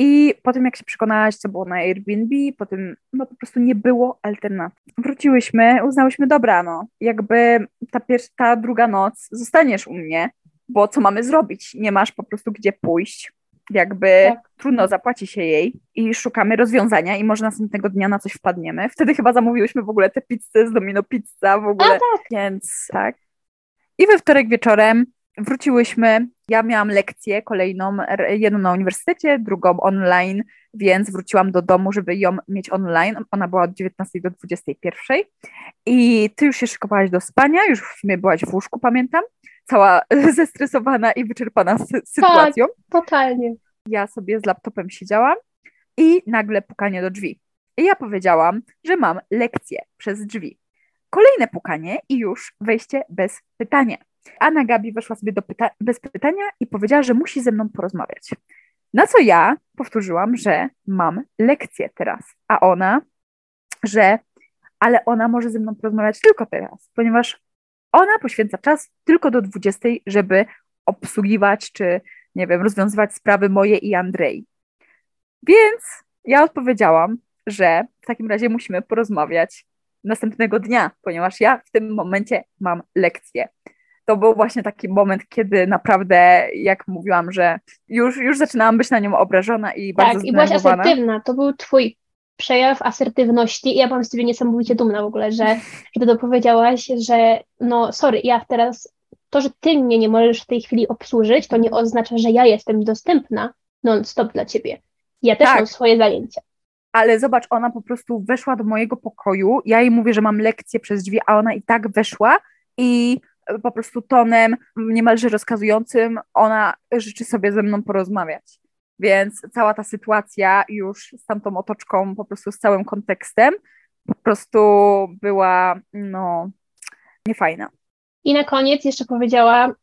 I po tym, jak się przekonałaś, co było na Airbnb, po tym, no po prostu nie było alternatyw. Wróciłyśmy, uznałyśmy, dobra, no, jakby ta, pierwsza, ta druga noc zostaniesz u mnie, bo co mamy zrobić? Nie masz po prostu gdzie pójść jakby Tak. trudno zapłaci się jej i szukamy rozwiązania i może następnego dnia na coś wpadniemy. Wtedy chyba zamówiłyśmy w ogóle te pizze z Domino Pizza w ogóle, tak. więc tak. I we wtorek wieczorem wróciłyśmy. Ja miałam lekcję kolejną, jedną na uniwersytecie, drugą online, więc wróciłam do domu, żeby ją mieć online. Ona była od 19 do 21. I ty już się szykowałaś do spania, już w sumie byłaś w łóżku, pamiętam, cała zestresowana i wyczerpana sy- sytuacją. Totalnie. Ja sobie z laptopem siedziałam i nagle pukanie do drzwi. I ja powiedziałam, że mam lekcję przez drzwi. Kolejne pukanie i już wejście bez pytania. Anna Gabi weszła sobie do pyta- bez pytania i powiedziała, że musi ze mną porozmawiać. Na co ja powtórzyłam, że mam lekcję teraz, a ona, że ale ona może ze mną porozmawiać tylko teraz, ponieważ ona poświęca czas tylko do 20, żeby obsługiwać czy, nie wiem, rozwiązywać sprawy moje i Andrei. Więc ja odpowiedziałam, że w takim razie musimy porozmawiać następnego dnia, ponieważ ja w tym momencie mam lekcję. To był właśnie taki moment, kiedy naprawdę, jak mówiłam, że już, już zaczynałam być na nią obrażona i bardzo Tak, i byłaś asertywna. To był twój przejaw asertywności i ja byłam z ciebie niesamowicie dumna w ogóle, że, że ty dopowiedziałaś, że no sorry, ja teraz, to, że ty mnie nie możesz w tej chwili obsłużyć, to nie oznacza, że ja jestem dostępna non-stop dla ciebie. Ja też Tak. mam swoje zajęcia. Ale zobacz, ona po prostu weszła do mojego pokoju. Ja jej mówię, że mam lekcję przez drzwi, a ona i tak weszła i e, po prostu tonem niemalże rozkazującym ona życzy sobie ze mną porozmawiać. Więc cała ta sytuacja już z tamtą otoczką, po prostu z całym kontekstem, po prostu była, no, niefajna. I na koniec jeszcze powiedziała,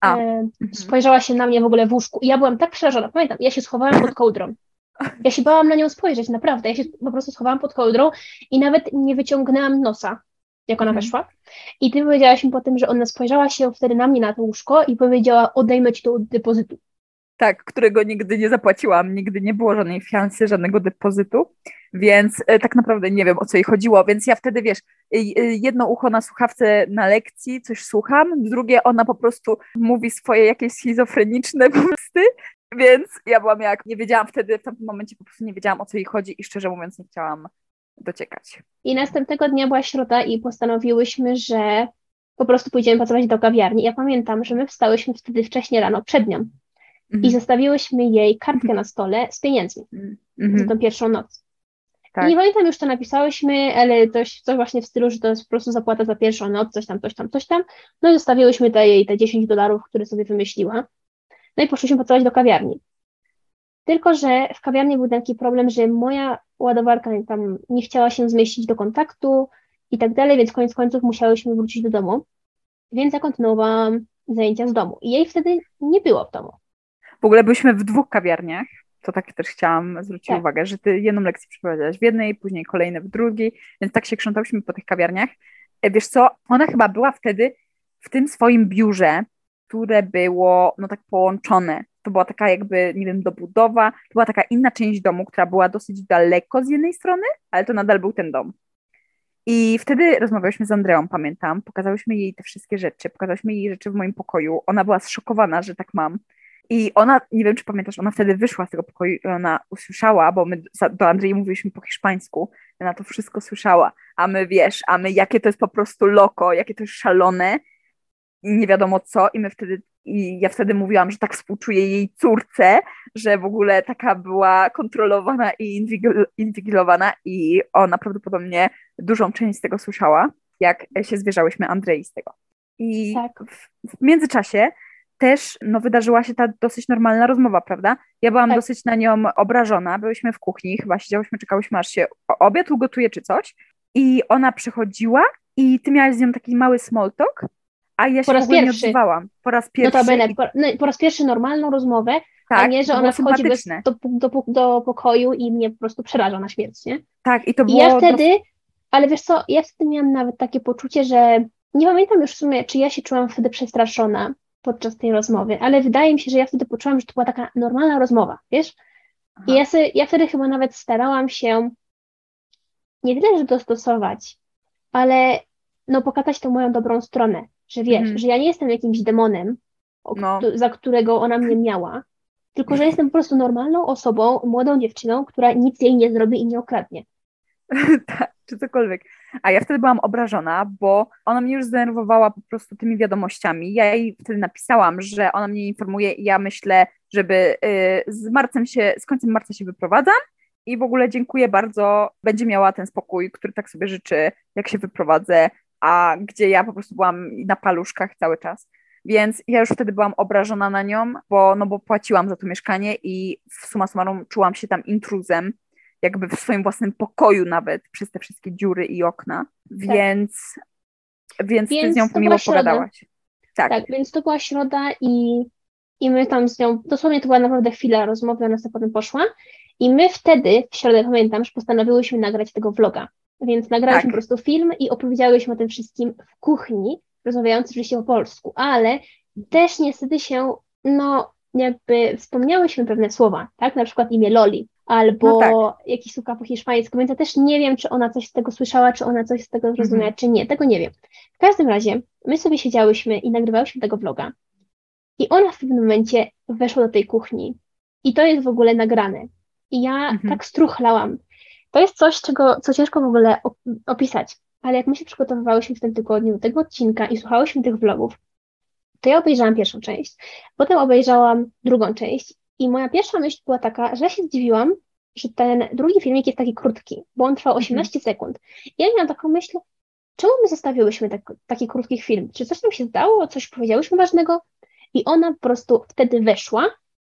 A. e, Mhm. spojrzała się na mnie w ogóle w łóżku i ja byłam tak przerażona. Pamiętam, ja się schowałam pod kołdrą. Ja się bałam na nią spojrzeć, naprawdę. Ja się po prostu schowałam pod kołdrą i nawet nie wyciągnęłam nosa, jak ona Mhm. weszła. I ty powiedziałaś mi potem, że ona spojrzała się wtedy na mnie na to łóżko i powiedziała, odejmę ci to od depozytu. Tak, którego nigdy nie zapłaciłam, nigdy nie było żadnej fiansy, żadnego depozytu, więc e, tak naprawdę nie wiem o co jej chodziło, więc ja wtedy wiesz, y, y, jedno ucho na słuchawce na lekcji, coś słucham, drugie ona po prostu mówi swoje jakieś schizofreniczne pomysły, więc ja byłam jak, nie wiedziałam wtedy, w tamtym momencie po prostu nie wiedziałam o co jej chodzi i szczerze mówiąc nie chciałam dociekać. I następnego dnia była środa i postanowiłyśmy, że po prostu pójdziemy pracować do kawiarni. Ja pamiętam, że my wstałyśmy wtedy wcześnie rano, przed nią i Mhm. zostawiłyśmy jej kartkę na stole z pieniędzmi za Mhm. tą pierwszą noc. Tak. I nie pamiętam już, co napisałyśmy, ale coś, coś właśnie w stylu, że to jest po prostu zapłata za pierwszą noc, coś tam, coś tam, coś tam. No i zostawiłyśmy te jej te 10 dolarów, które sobie wymyśliła. No i poszliśmy pracować do kawiarni. Tylko, że w kawiarni był taki problem, że moja ładowarka tam nie chciała się zmieścić do kontaktu i tak dalej, więc koniec końców musiałyśmy wrócić do domu. Więc ja kontynuowałam zajęcia z domu. I jej wtedy nie było w domu. W ogóle byliśmy w dwóch kawiarniach. To tak też chciałam zwrócić Tak. uwagę, że ty jedną lekcję przeprowadziłaś w jednej, później kolejne w drugiej, więc tak się krzątałyśmy po tych kawiarniach. E, Wiesz co, ona chyba była wtedy w tym swoim biurze, które było no tak połączone. To była taka jakby, nie wiem, dobudowa, to była taka inna część domu, która była dosyć daleko z jednej strony, ale to nadal był ten dom. I wtedy rozmawiałyśmy z Andreą, pamiętam, pokazałyśmy jej te wszystkie rzeczy, pokazałyśmy jej rzeczy w moim pokoju. Ona była zszokowana, że tak mam. I ona, nie wiem czy pamiętasz, ona wtedy wyszła z tego pokoju i ona usłyszała, bo my do Andrzej mówiliśmy po hiszpańsku, ona to wszystko słyszała, a my wiesz, a my jakie to jest po prostu loko, jakie to jest szalone nie wiadomo co i my wtedy, i ja wtedy mówiłam, że tak współczuję jej córce, że w ogóle taka była kontrolowana i inwigil- inwigilowana i ona prawdopodobnie dużą część z tego słyszała, jak się zwierzałyśmy Andrzej z tego. I Tak. w, w międzyczasie też no, wydarzyła się ta dosyć normalna rozmowa, prawda? Ja byłam Tak. dosyć na nią obrażona, byłyśmy w kuchni, chyba siedziałyśmy, czekałyśmy aż się obiad ugotuje czy coś i ona przychodziła i ty miałaś z nią taki mały small talk, a ja się Po raz nie odzywałam. Po raz pierwszy. Notabene, i- po, no, po raz pierwszy normalną rozmowę, a tak, nie, że ona wchodzi bez, do, do, do pokoju i mnie po prostu przeraża na śmierć, nie? Tak, i to I było ja wtedy, ale wiesz co, ja wtedy miałam nawet takie poczucie, że nie pamiętam już w sumie, czy ja się czułam wtedy przestraszona podczas tej rozmowy, ale wydaje mi się, że ja wtedy poczułam, że to była taka normalna rozmowa, wiesz? Aha. I ja, sobie, ja wtedy chyba nawet starałam się nie tyle, że dostosować, ale no pokazać tą moją dobrą stronę, że wiesz, Mhm. że ja nie jestem jakimś demonem, No. za którego ona mnie miała, tylko że jestem po prostu normalną osobą, młodą dziewczyną, która nic jej nie zrobi i nie okradnie. tak, czy cokolwiek. A ja wtedy byłam obrażona, bo ona mnie już zdenerwowała po prostu tymi wiadomościami. Ja jej wtedy napisałam, że ona mnie informuje i ja myślę, żeby y, z marcem się, z końcem marca się wyprowadzam i w ogóle dziękuję bardzo, będzie miała ten spokój, który tak sobie życzy, jak się wyprowadzę, a gdzie ja po prostu byłam na paluszkach cały czas. Więc ja już wtedy byłam obrażona na nią, bo, no bo płaciłam za to mieszkanie i w suma summarum czułam się tam intruzem, jakby w swoim własnym pokoju nawet, przez te wszystkie dziury i okna. Więc, więc, Więc ty z nią miło pogadałaś. Tak. Tak, więc to była środa i, i my tam z nią, dosłownie to była naprawdę chwila rozmowy, ona sobie potem poszła. I my wtedy, w środę pamiętam, że postanowiłyśmy nagrać tego vloga. Więc nagrałyśmy Tak. po prostu film i opowiedziałyśmy o tym wszystkim w kuchni, rozmawiając oczywiście po polsku, ale też niestety się, no jakby wspomniałyśmy pewne słowa, tak? Na przykład imię Loli albo No tak. jakiś słówka po hiszpańsku, więc ja też nie wiem, czy ona coś z tego słyszała, czy ona coś z tego zrozumiała, czy nie, tego nie wiem. W każdym razie, my sobie siedziałyśmy i nagrywałyśmy tego vloga i ona w pewnym momencie weszła do tej kuchni i to jest w ogóle nagrane. I ja Mhm. tak struchlałam. To jest coś, czego, co ciężko w ogóle op- opisać, ale jak my się przygotowywałyśmy w tym tygodniu do tego odcinka i słuchałyśmy tych vlogów, to ja obejrzałam pierwszą część, potem obejrzałam drugą część i moja pierwsza myśl była taka, że ja się zdziwiłam, że ten drugi filmik jest taki krótki, bo on trwał 18 sekund. I ja miałam taką myśl, czemu my zostawiłyśmy tak, taki krótki film? Czy coś nam się zdało? Coś powiedziałyśmy ważnego? I ona po prostu wtedy weszła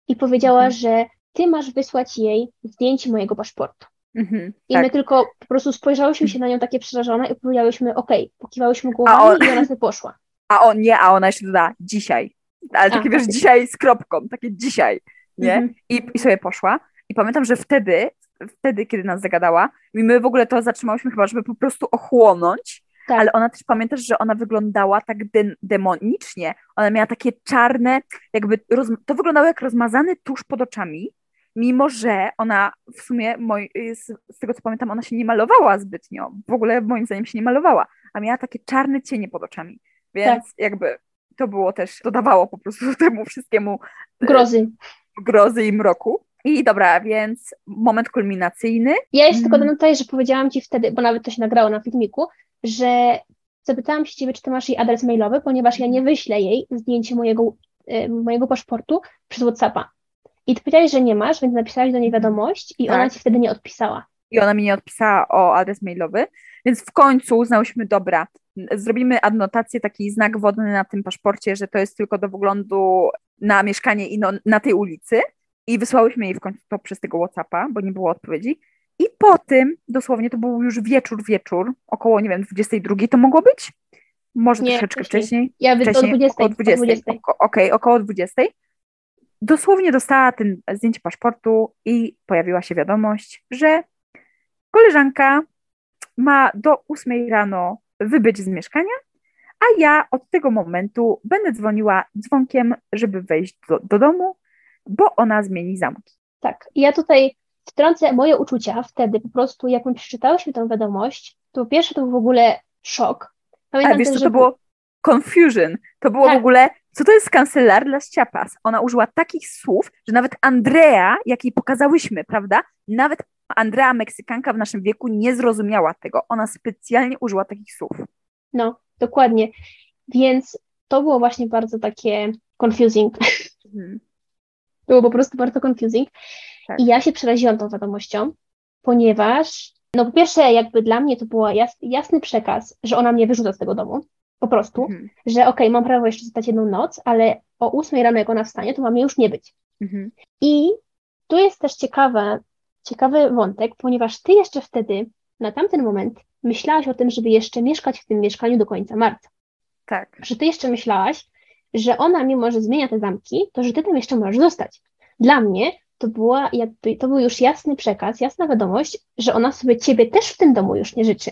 i powiedziała, Mhm. że ty masz wysłać jej zdjęcie mojego paszportu. Mhm, I tak. my tylko po prostu spojrzałyśmy się na nią takie przerażone i powiedziałyśmy, okej, pokiwałyśmy A głowami on- i ona sobie poszła. A on nie, a ona jeszcze doda dzisiaj. Ale takie A, wiesz, faktycznie. dzisiaj z kropką, takie dzisiaj, nie? Mhm. I, I sobie poszła. I pamiętam, że wtedy, wtedy, kiedy nas zagadała, i my w ogóle to zatrzymałyśmy chyba, żeby po prostu ochłonąć, Tak. ale ona też pamiętasz, że ona wyglądała tak de- demonicznie. Ona miała takie czarne, jakby to wyglądało jak rozmazany tusz pod oczami, mimo że ona w sumie, moj, z, z tego co pamiętam, ona się nie malowała zbytnio. W ogóle moim zdaniem się nie malowała, a miała takie czarne cienie pod oczami. Więc jakby to było też, dodawało po prostu temu wszystkiemu e, Grozy. Grozy i mroku. I dobra, więc moment kulminacyjny. Ja jeszcze tylko Mm. dodam tutaj, że powiedziałam Ci wtedy, bo nawet to się nagrało na filmiku, że zapytałam się Ciebie, czy Ty masz jej adres mailowy, ponieważ ja nie wyślę jej zdjęcie mojego, e, mojego paszportu przez Whatsappa. I Ty powiedziałeś, że nie masz, więc napisałaś do niej wiadomość i Tak. ona Ci wtedy nie odpisała. I ona mi nie odpisała o adres mailowy, więc w końcu uznałyśmy, dobra, zrobimy adnotację, taki znak wodny na tym paszporcie, że to jest tylko do wyglądu na mieszkanie i no, na tej ulicy i wysłałyśmy jej w końcu to przez tego Whatsappa, bo nie było odpowiedzi i po tym, dosłownie to był już wieczór, wieczór, około, nie wiem, 22 to mogło być? Może Nie, troszeczkę wcześniej. wcześniej? Ja wy- o wcześniej, 20, około 20. o 20. Oko- Okej, około 20. Dosłownie dostała ten zdjęcie paszportu i pojawiła się wiadomość, że koleżanka ma do 8 rano wybyć z mieszkania, a ja od tego momentu będę dzwoniła dzwonkiem, żeby wejść do, do domu, bo ona zmieni zamki. Tak. Ja tutaj wtrącę moje uczucia wtedy, po prostu jak my przeczytałyśmy tę wiadomość, to po pierwsze to był w ogóle szok. Pamiętam Ale wiesz, też, co to było? Confusion. To było w Tak. ogóle, co to jest kancelar dla Ciapas? Ona użyła takich słów, że nawet Andrea, jak jej pokazałyśmy, prawda? Nawet Andrea, Meksykanka w naszym wieku, nie zrozumiała tego. Ona specjalnie użyła takich słów. No, dokładnie. Więc to było właśnie bardzo takie confusing. Mhm. Było po prostu bardzo confusing. Tak. I ja się przeraziłam tą wiadomością, ponieważ, no po pierwsze, jakby dla mnie to był jas, jasny przekaz, że ona mnie wyrzuca z tego domu. Po prostu, Mhm. że okej, mam prawo jeszcze zostać jedną noc, ale o ósmej rano, jak ona wstanie, to ma mnie już nie być. Mhm. I tu jest też ciekawe, ciekawy wątek, ponieważ ty jeszcze wtedy, na tamten moment, myślałaś o tym, żeby jeszcze mieszkać w tym mieszkaniu do końca marca. Tak. Że ty jeszcze myślałaś, że ona, mimo że zmienia te zamki, to że ty tam jeszcze możesz zostać. Dla mnie to była jakby, to był już jasny przekaz, jasna wiadomość, że ona sobie ciebie też w tym domu już nie życzy,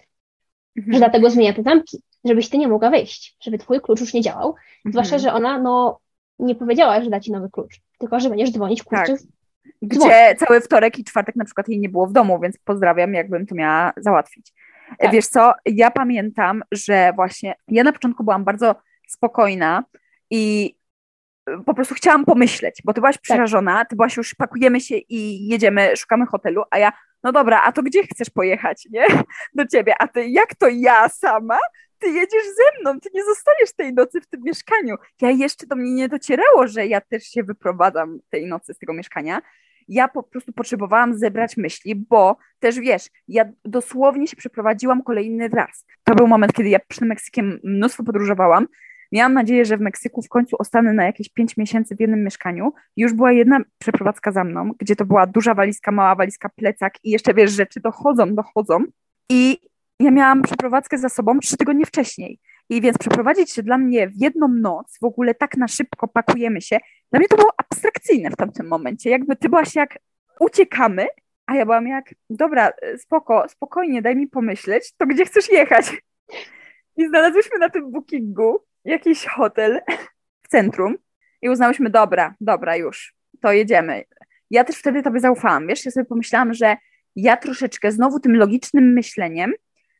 Mhm. że dlatego zmienia te zamki, żebyś ty nie mogła wejść, żeby twój klucz już nie działał, zwłaszcza, Mhm. że ona, no, nie powiedziała, że da ci nowy klucz, tylko, że będziesz dzwonić, kurczę, Tak. Gdzie cały wtorek i czwartek na przykład jej nie było w domu, więc pozdrawiam, jakbym to miała załatwić. Tak. Wiesz co, ja pamiętam, że właśnie ja na początku byłam bardzo spokojna i po prostu chciałam pomyśleć, bo ty byłaś Tak. przerażona, ty byłaś już, pakujemy się i jedziemy, szukamy hotelu, a ja, no dobra, a to gdzie chcesz pojechać, nie? Do ciebie, a ty, jak to ja sama? Ty jedziesz ze mną, ty nie zostaniesz tej nocy w tym mieszkaniu. Ja jeszcze do mnie nie docierało, że ja też się wyprowadzam tej nocy z tego mieszkania. Ja po prostu potrzebowałam zebrać myśli, bo też wiesz, ja dosłownie się przeprowadziłam kolejny raz. To był moment, kiedy ja przed Meksykiem mnóstwo podróżowałam. Miałam nadzieję, że w Meksyku w końcu ostanę na jakieś 5 miesięcy w jednym mieszkaniu. Już była jedna przeprowadzka za mną, gdzie to była duża walizka, mała walizka, plecak i jeszcze wiesz, rzeczy dochodzą, dochodzą. I ja miałam przeprowadzkę za sobą trzy tygodnie wcześniej. I więc przeprowadzić się dla mnie w jedną noc, w ogóle tak na szybko pakujemy się, dla mnie to było abstrakcyjne w tamtym momencie. Jakby ty byłaś jak uciekamy, a ja byłam jak, dobra, spoko, spokojnie, daj mi pomyśleć, to gdzie chcesz jechać? I znalazłyśmy na tym bookingu jakiś hotel w centrum i uznałyśmy, dobra, dobra, już, to jedziemy. Ja też wtedy tobie zaufałam, wiesz, ja sobie pomyślałam, że ja troszeczkę znowu tym logicznym myśleniem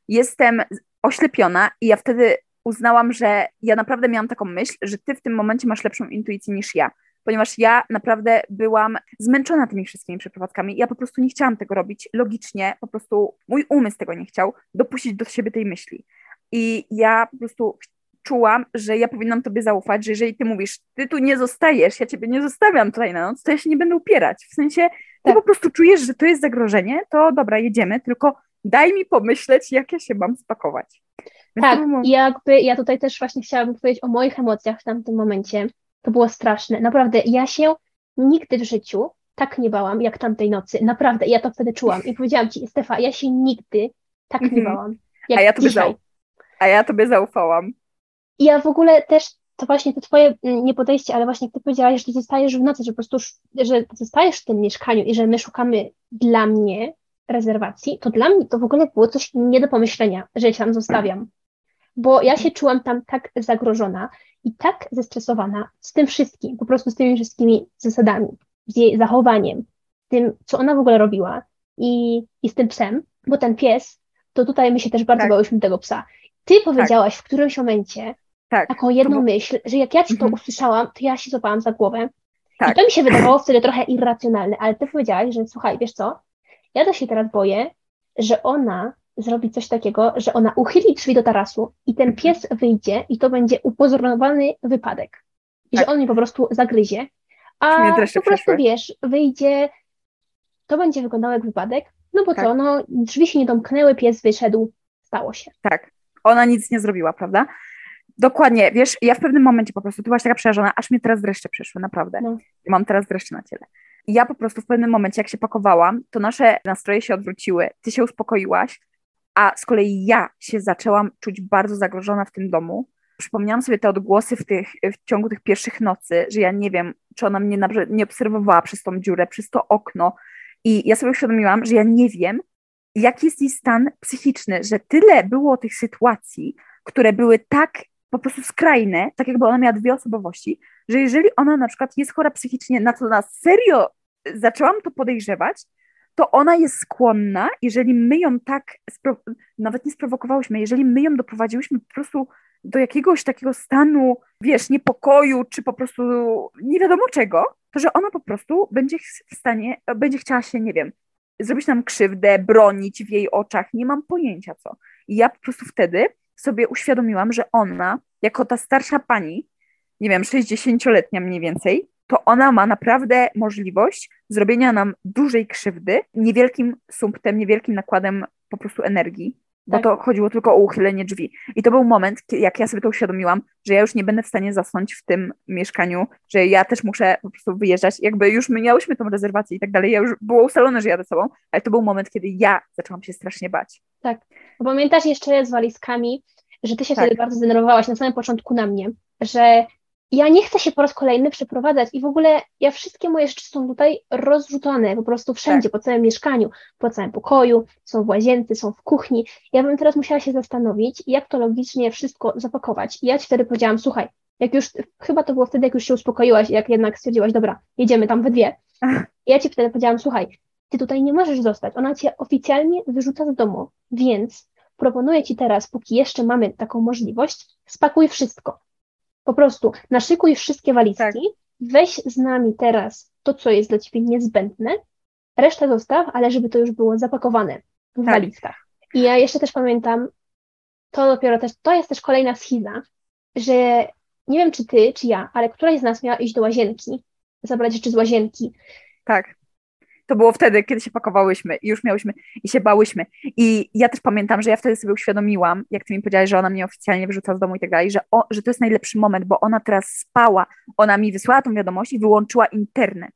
jestem oślepiona i ja wtedy uznałam, że ja naprawdę miałam taką myśl, że ty w tym momencie masz lepszą intuicję niż ja, ponieważ ja naprawdę byłam zmęczona tymi wszystkimi przeprowadzkami. Ja po prostu nie chciałam tego robić logicznie, po prostu mój umysł tego nie chciał dopuścić do siebie tej myśli. I ja po prostu czułam, że ja powinnam tobie zaufać, że jeżeli ty mówisz, ty tu nie zostajesz, ja ciebie nie zostawiam tutaj na noc, to ja się nie będę upierać. W sensie, ty Tak. po prostu czujesz, że to jest zagrożenie, to dobra, jedziemy, tylko daj mi pomyśleć, jak ja się mam spakować. Więc Tak, jakby ja tutaj też właśnie chciałabym powiedzieć o moich emocjach w tamtym momencie. To było straszne. Naprawdę, ja się nigdy w życiu tak nie bałam, jak tamtej nocy. Naprawdę, ja to wtedy czułam. I powiedziałam ci, Stefa, ja się nigdy tak nie Mhm. bałam, jak a ja tobie dzisiaj. zau- a ja tobie zaufałam. I ja w ogóle też, to właśnie to twoje mm, nie podejście, ale właśnie ty powiedziałaś, że zostajesz w nocy, że po prostu, że zostajesz w tym mieszkaniu i że my szukamy dla mnie rezerwacji, to dla mnie to w ogóle było coś nie do pomyślenia, że ja się tam zostawiam. Bo ja się czułam tam tak zagrożona i tak zestresowana z tym wszystkim, po prostu z tymi wszystkimi zasadami, z jej zachowaniem, tym, co ona w ogóle robiła i, i z tym psem, bo ten pies, to tutaj my się też bardzo Tak. bałyśmy tego psa. Ty powiedziałaś w którymś momencie, Tak, taką jedną myśl, że jak ja ci to Mhm. usłyszałam, to ja się złapałam za głowę. I Tak. to mi się wydawało wtedy trochę irracjonalne, ale ty powiedziałaś, że słuchaj, wiesz co, ja to się teraz boję, że ona zrobi coś takiego, że ona uchyli drzwi do tarasu i ten pies wyjdzie i to będzie upozorowany wypadek. I że Tak. on mnie po prostu zagryzie, a po prostu przeszły. wiesz, wyjdzie, to będzie wyglądało jak wypadek, no bo Tak. co, no drzwi się nie domknęły, pies wyszedł, stało się. Tak. Ona nic nie zrobiła, prawda? Dokładnie, wiesz, ja w pewnym momencie po prostu, ty byłaś taka przerażona, aż mnie teraz dreszcze przyszły, naprawdę. No. Mam teraz dreszcze na ciele. Ja po prostu w pewnym momencie, jak się pakowałam, to nasze nastroje się odwróciły, ty się uspokoiłaś, a z kolei ja się zaczęłam czuć bardzo zagrożona w tym domu. Przypomniałam sobie te odgłosy w, tych, w ciągu tych pierwszych nocy, że ja nie wiem, czy ona mnie nie obserwowała przez tą dziurę, przez to okno. I ja sobie uświadomiłam, że ja nie wiem, jaki jest jej stan psychiczny, że tyle było tych sytuacji, które były tak po prostu skrajne, tak jakby ona miała dwie osobowości, że jeżeli ona na przykład jest chora psychicznie, na co na serio zaczęłam to podejrzewać, to ona jest skłonna, jeżeli my ją tak, nawet nie sprowokowałyśmy, jeżeli my ją doprowadziłyśmy po prostu do jakiegoś takiego stanu, wiesz, niepokoju, czy po prostu nie wiadomo czego, to że ona po prostu będzie w stanie, będzie chciała się, nie wiem, zrobić nam krzywdę, bronić w jej oczach, nie mam pojęcia co. I ja po prostu wtedy sobie uświadomiłam, że ona, jako ta starsza pani, nie wiem, 60-letnia mniej więcej, to ona ma naprawdę możliwość zrobienia nam dużej krzywdy niewielkim sumptem, niewielkim nakładem po prostu energii, bo Tak. to chodziło tylko o uchylenie drzwi. I to był moment, jak ja sobie to uświadomiłam, że ja już nie będę w stanie zasnąć w tym mieszkaniu, że ja też muszę po prostu wyjeżdżać. Jakby już my miałyśmy tą rezerwację i tak dalej, ja już było ustalone, że jadę sobą, ale to był moment, kiedy ja zaczęłam się strasznie bać. Bo Pamiętasz jeszcze z walizkami, że ty się Tak. wtedy bardzo zdenerwowałaś na samym początku na mnie, że ja nie chcę się po raz kolejny przeprowadzać i w ogóle ja wszystkie moje rzeczy są tutaj rozrzucone po prostu wszędzie, po całym mieszkaniu, po całym pokoju, są w łazience, są w kuchni. Ja bym teraz musiała się zastanowić, jak to logicznie wszystko zapakować. I ja ci wtedy powiedziałam, słuchaj, jak już, chyba to było wtedy, jak już się uspokoiłaś, jak jednak stwierdziłaś, dobra, jedziemy tam we dwie. I ja ci wtedy powiedziałam, słuchaj, ty tutaj nie możesz zostać, ona cię oficjalnie wyrzuca z domu, więc proponuję ci teraz, póki jeszcze mamy taką możliwość, spakuj wszystko. Po prostu naszykuj wszystkie walizki, Tak. weź z nami teraz to, co jest dla ciebie niezbędne, resztę zostaw, ale żeby to już było zapakowane w Tak. walizkach. I ja jeszcze też pamiętam, to dopiero też, to jest też kolejna schiza, że nie wiem, czy ty, czy ja, ale któraś z nas miała iść do łazienki, zabrać rzeczy z łazienki. Tak. To było wtedy, kiedy się pakowałyśmy i już miałyśmy i się bałyśmy. I ja też pamiętam, że ja wtedy sobie uświadomiłam, jak ty mi powiedziałaś, że ona mnie oficjalnie wyrzuca z domu i tak dalej, że, o, że to jest najlepszy moment, bo ona teraz spała. Ona mi wysłała tą wiadomość i wyłączyła internet.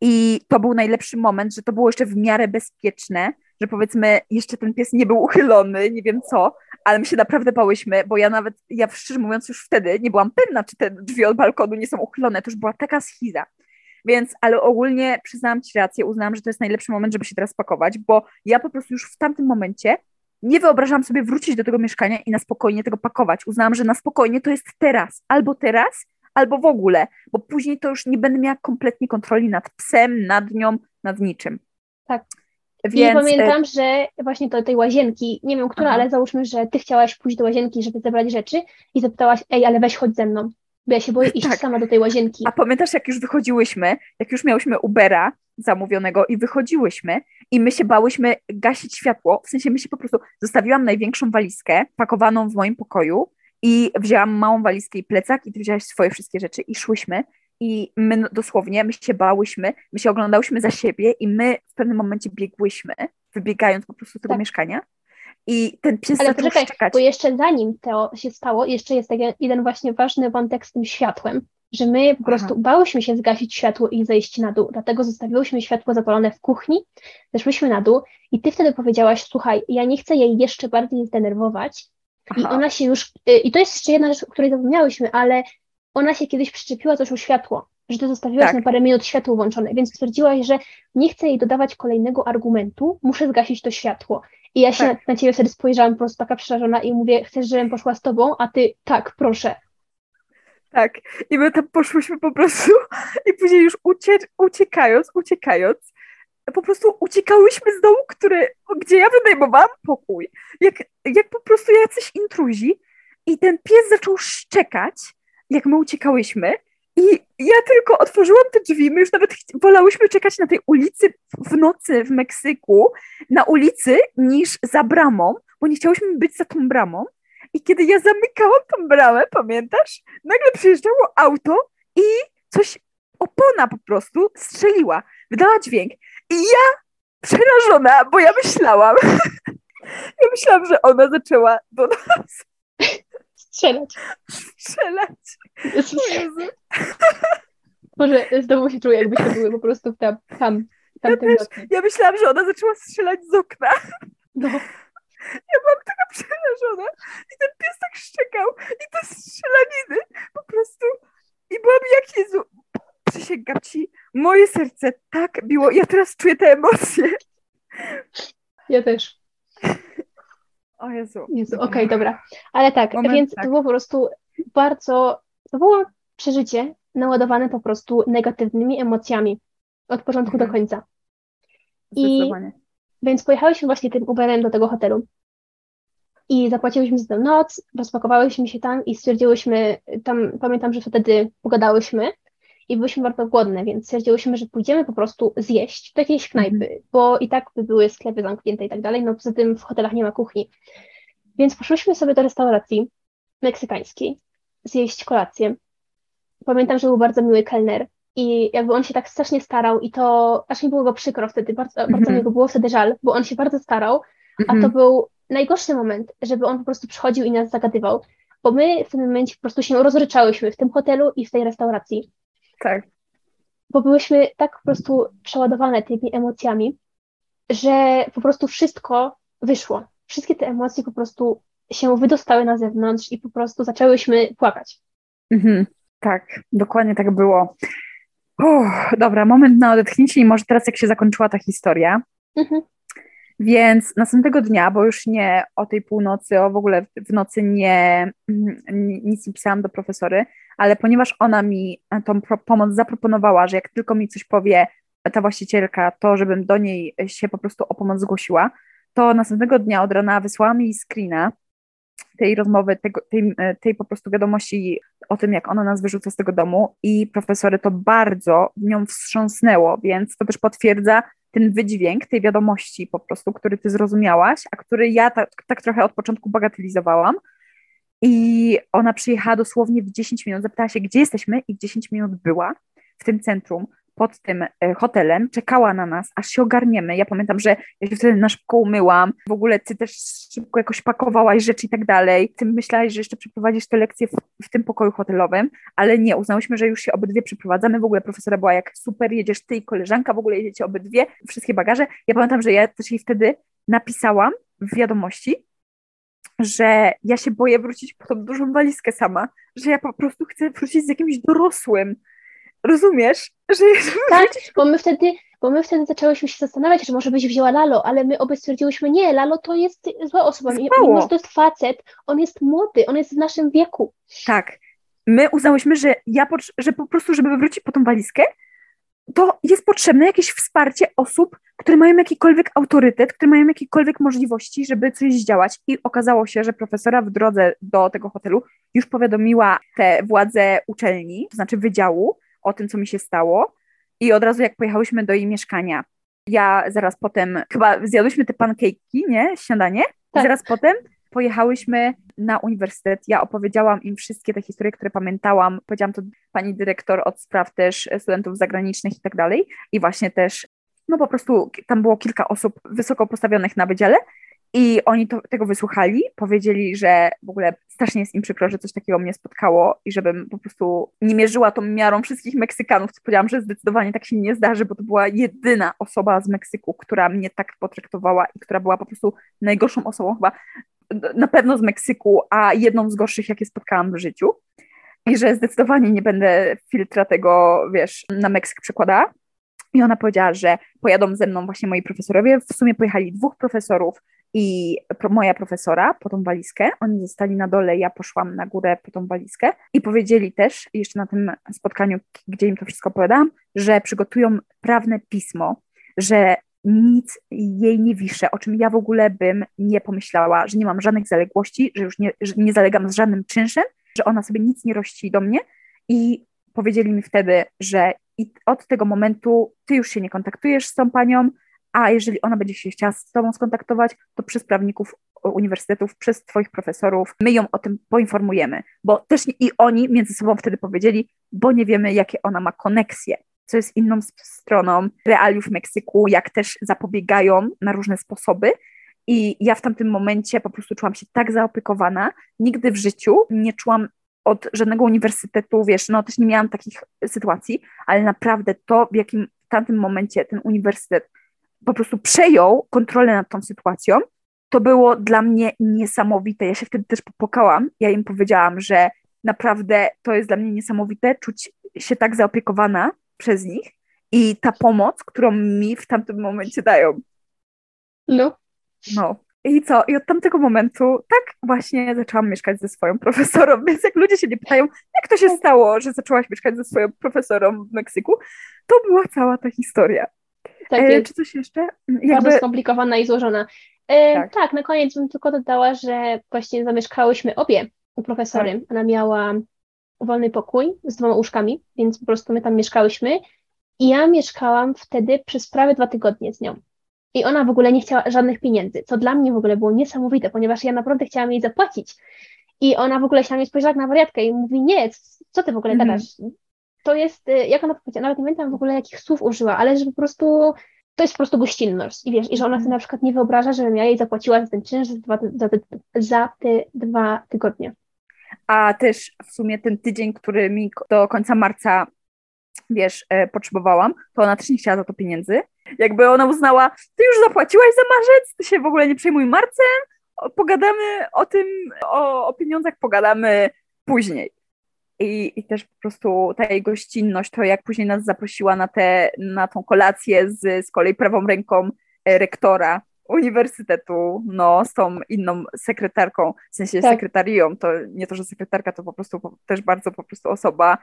I to był najlepszy moment, że to było jeszcze w miarę bezpieczne, że powiedzmy, jeszcze ten pies nie był uchylony, nie wiem co, ale my się naprawdę bałyśmy, bo ja nawet, ja szczerze mówiąc już wtedy nie byłam pewna, czy te drzwi od balkonu nie są uchylone, to już była taka schiza. Więc, ale ogólnie przyznałam Ci rację, uznałam, że to jest najlepszy moment, żeby się teraz pakować, bo ja po prostu już w tamtym momencie nie wyobrażałam sobie wrócić do tego mieszkania i na spokojnie tego pakować. Uznałam, że na spokojnie to jest teraz, albo teraz, albo w ogóle, bo później to już nie będę miała kompletnie kontroli nad psem, nad nią, nad niczym. Tak. Więc, I e, pamiętam, że właśnie do tej łazienki, nie wiem która, Aha. ale załóżmy, że ty chciałaś pójść do łazienki, żeby zebrać rzeczy i zapytałaś, ej, ale weź chodź ze mną, bo ja się boję iść Tak. sama do tej łazienki. A pamiętasz, jak już wychodziłyśmy, jak już miałyśmy Ubera zamówionego i wychodziłyśmy i my się bałyśmy gasić światło, w sensie my się po prostu, zostawiłam największą walizkę pakowaną w moim pokoju i wzięłam małą walizkę i plecak i ty wzięłaś swoje wszystkie rzeczy i szłyśmy i my no- dosłownie, my się bałyśmy, my się oglądałyśmy za siebie i my w pewnym momencie biegłyśmy, wybiegając po prostu z tego Tak. mieszkania i ten pies Ale zaczął poczekaj, szczekać. bo jeszcze zanim to się stało, jeszcze jest taki jeden właśnie ważny wątek z tym światłem, że my po Aha. prostu bałyśmy się zgasić światło i zejść na dół, dlatego zostawiłyśmy światło zapalone w kuchni, zeszłyśmy na dół i ty wtedy powiedziałaś, słuchaj, ja nie chcę jej jeszcze bardziej zdenerwować i Aha. ona się już, y, i to jest jeszcze jedna rzecz, o której zapomniałyśmy, ale ona się kiedyś przyczepiła coś o światło, że ty zostawiłaś Tak. na parę minut światło włączone, więc stwierdziłaś, że nie chcę jej dodawać kolejnego argumentu, muszę zgasić to światło. I ja się Tak. na, na ciebie wtedy spojrzałam po prostu taka przerażona i mówię, chcesz, żebym poszła z tobą? A ty, tak, proszę. Tak, i my tam poszłyśmy po prostu i później już ucie uciekając, uciekając, po prostu uciekałyśmy z domu, który, gdzie ja wynajmowałam pokój, jak, jak po prostu jacyś intruzi i ten pies zaczął szczekać, jak my uciekałyśmy i ja tylko otworzyłam te drzwi, my już nawet wolałyśmy czekać na tej ulicy w nocy w Meksyku, na ulicy niż za bramą, bo nie chciałyśmy być za tą bramą i kiedy ja zamykałam tą bramę, pamiętasz? nagle przyjeżdżało auto i coś, opona po prostu strzeliła, wydała dźwięk. I ja przerażona, bo ja myślałam, ja myślałam, że ona zaczęła do nas Strzelać. strzelać. O Jezu. Może znowu się czuję, jakbyśmy były po prostu tam, tam, w tamtym też. Ja myślałam, że ona zaczęła strzelać z okna. No. Ja byłam taka przerażona i ten pies tak szczekał i te strzelaniny po prostu i byłam jak Jezu, przysięgam ci, moje serce tak biło, ja teraz czuję te emocje. Ja też. O Jezu. Jezu, okej, dobra. Ale tak, Moment, więc tak. to było po prostu bardzo, to było przeżycie naładowane po prostu negatywnymi emocjami od początku do Mhm. końca. I. Więc pojechałyśmy właśnie tym Uberem do tego hotelu. I zapłaciłyśmy za tę noc, rozpakowałyśmy się tam i stwierdziłyśmy, tam pamiętam, że wtedy pogadałyśmy i byłyśmy bardzo głodne, więc stwierdziłyśmy, że pójdziemy po prostu zjeść do jakiejś knajpy, bo i tak by były sklepy zamknięte i tak dalej, no poza tym w hotelach nie ma kuchni. Więc poszłyśmy sobie do restauracji meksykańskiej zjeść kolację. Pamiętam, że był bardzo miły kelner i jakby on się tak strasznie starał i to aż mi było go przykro wtedy, bardzo, bardzo Mhm. mi go było wtedy żal, bo on się bardzo starał, a to Mhm. był najgorszy moment, żeby on po prostu przychodził i nas zagadywał, bo my w tym momencie po prostu się rozryczałyśmy w tym hotelu i w tej restauracji, Tak. bo byłyśmy tak po prostu przeładowane tymi emocjami, że po prostu wszystko wyszło. Wszystkie te emocje po prostu się wydostały na zewnątrz i po prostu zaczęłyśmy płakać. Mhm. Tak, dokładnie tak było. Uff, dobra, moment na odetchnięcie i może teraz jak się zakończyła ta historia. Mhm. Więc następnego dnia, bo już nie o tej północy, o w ogóle w- nocy nie, mm, ni- nic nie pisałam do profesory, ale ponieważ ona mi tą pro- pomoc zaproponowała, że jak tylko mi coś powie ta właścicielka, to żebym do niej się po prostu o pomoc zgłosiła, to następnego dnia od rana wysłała mi screena tej rozmowy, tego, tej, tej po prostu wiadomości o tym, jak ona nas wyrzuca z tego domu i profesory to bardzo nią wstrząsnęło, więc to też potwierdza ten wydźwięk tej wiadomości po prostu, który ty zrozumiałaś, a który ja tak, tak trochę od początku bagatelizowałam. I ona przyjechała dosłownie w 10 minut, zapytała się, gdzie jesteśmy i w 10 minut była w tym centrum pod tym e, hotelem, czekała na nas, aż się ogarniemy. Ja pamiętam, że ja się wtedy na szybko umyłam, w ogóle ty też szybko jakoś pakowałaś rzeczy i tak dalej. Ty myślałaś, że jeszcze przeprowadzisz te lekcje w, w tym pokoju hotelowym, ale nie, uznałyśmy, że już się obydwie przeprowadzamy. W ogóle profesora była jak super, jedziesz ty i koleżanka, w ogóle jedziecie obydwie, wszystkie bagaże. Ja pamiętam, że ja też jej wtedy napisałam w wiadomości, że ja się boję wrócić po tą dużą walizkę sama, że ja po prostu chcę wrócić z jakimś dorosłym, Rozumiesz? Że tak, bo my wtedy, bo my wtedy zaczęłyśmy się zastanawiać, że może byś wzięła Lalo, ale my obie stwierdziłyśmy, nie, Lalo to jest zła osoba, mimo że to jest facet, on jest młody, on jest w naszym wieku. Tak. My uznałyśmy, że ja, że po prostu, żeby wrócić po tą walizkę, to jest potrzebne jakieś wsparcie osób, które mają jakikolwiek autorytet, które mają jakiekolwiek możliwości, żeby coś zdziałać. I okazało się, że profesora w drodze do tego hotelu już powiadomiła te władze uczelni, to znaczy wydziału, o tym, co mi się stało. I od razu jak pojechałyśmy do jej mieszkania, ja zaraz potem, chyba zjadłyśmy te pankejki, nie? Śniadanie. Tak. Zaraz potem pojechałyśmy na uniwersytet. Ja opowiedziałam im wszystkie te historie, które pamiętałam. Powiedziałam to pani dyrektor od spraw też studentów zagranicznych i tak dalej. I właśnie też, no po prostu tam było kilka osób wysoko postawionych na wydziale i oni to, tego wysłuchali, powiedzieli, że w ogóle strasznie jest im przykro, że coś takiego mnie spotkało i żebym po prostu nie mierzyła tą miarą wszystkich Meksykanów. Powiedziałam, że zdecydowanie tak się nie zdarzy, bo to była jedyna osoba z Meksyku, która mnie tak potraktowała i która była po prostu najgorszą osobą chyba na pewno z Meksyku, a jedną z gorszych, jakie spotkałam w życiu. I że zdecydowanie nie będę filtra tego, wiesz, na Meksyk przekładała. I ona powiedziała, że pojadą ze mną właśnie moi profesorowie. W sumie pojechali dwóch profesorów, i moja profesora po tą walizkę. Oni zostali na dole, ja poszłam na górę po tą walizkę i powiedzieli też, jeszcze na tym spotkaniu, gdzie im to wszystko opowiadałam, że przygotują prawne pismo, że nic jej nie wiszę, o czym ja w ogóle bym nie pomyślała, że nie mam żadnych zaległości, że już nie, że nie zalegam z żadnym czynszem, że ona sobie nic nie rości do mnie i powiedzieli mi wtedy, że od tego momentu ty już się nie kontaktujesz z tą panią, a jeżeli ona będzie się chciała z Tobą skontaktować, to przez prawników uniwersytetów, przez Twoich profesorów, my ją o tym poinformujemy, bo też i oni między sobą wtedy powiedzieli, bo nie wiemy, jakie ona ma koneksje, co jest inną stroną realiów Meksyku, jak też zapobiegają na różne sposoby. I ja w tamtym momencie po prostu czułam się tak zaopiekowana. Nigdy w życiu nie czułam od żadnego uniwersytetu, wiesz, no też nie miałam takich sytuacji, ale naprawdę to, w jakim w tamtym momencie ten uniwersytet po prostu przejął kontrolę nad tą sytuacją, to było dla mnie niesamowite. Ja się wtedy też popłakałam. Ja im powiedziałam, że naprawdę to jest dla mnie niesamowite, czuć się tak zaopiekowana przez nich i ta pomoc, którą mi w tamtym momencie dają. No. No. I co? I od tamtego momentu tak właśnie zaczęłam mieszkać ze swoją profesorą. Więc jak ludzie się nie pytają, jak to się stało, że zaczęłaś mieszkać ze swoją profesorą w Meksyku, to była cała ta historia. Tak e, czy coś jeszcze? Jakby... Bardzo skomplikowana i złożona. E, tak. tak. na koniec bym tylko dodała, że właśnie zamieszkałyśmy obie u profesory. Tak. Ona miała wolny pokój z dwoma łóżkami, więc po prostu my tam mieszkałyśmy. I ja mieszkałam wtedy przez prawie dwa tygodnie z nią. I ona w ogóle nie chciała żadnych pieniędzy, co dla mnie w ogóle było niesamowite, ponieważ ja naprawdę chciałam jej zapłacić. I ona w ogóle się na mnie spojrzała na wariatkę i mówi, nie, co ty w ogóle mm. gadasz? To jest, y, jak ona powiedziała, nawet nie pamiętam w ogóle jakich słów użyła, ale że po prostu to jest po prostu gościnność. I wiesz, i że ona sobie na przykład nie wyobraża, żebym ja jej zapłaciła za ten czynsz za, za, te, za te dwa tygodnie. A też w sumie ten tydzień, który mi do końca marca, wiesz, e, potrzebowałam, to ona też nie chciała za to pieniędzy. Jakby ona uznała, ty już zapłaciłaś za marzec, ty się w ogóle nie przejmuj marcem, pogadamy o tym, o, o pieniądzach pogadamy później. I, I też po prostu ta jej gościnność, to jak później nas zaprosiła na, te, na tą kolację z, z kolei prawą ręką e, rektora uniwersytetu, no, z tą inną sekretarką, w sensie tak. sekretarią, to nie to, że sekretarka, to po prostu też bardzo po prostu osoba.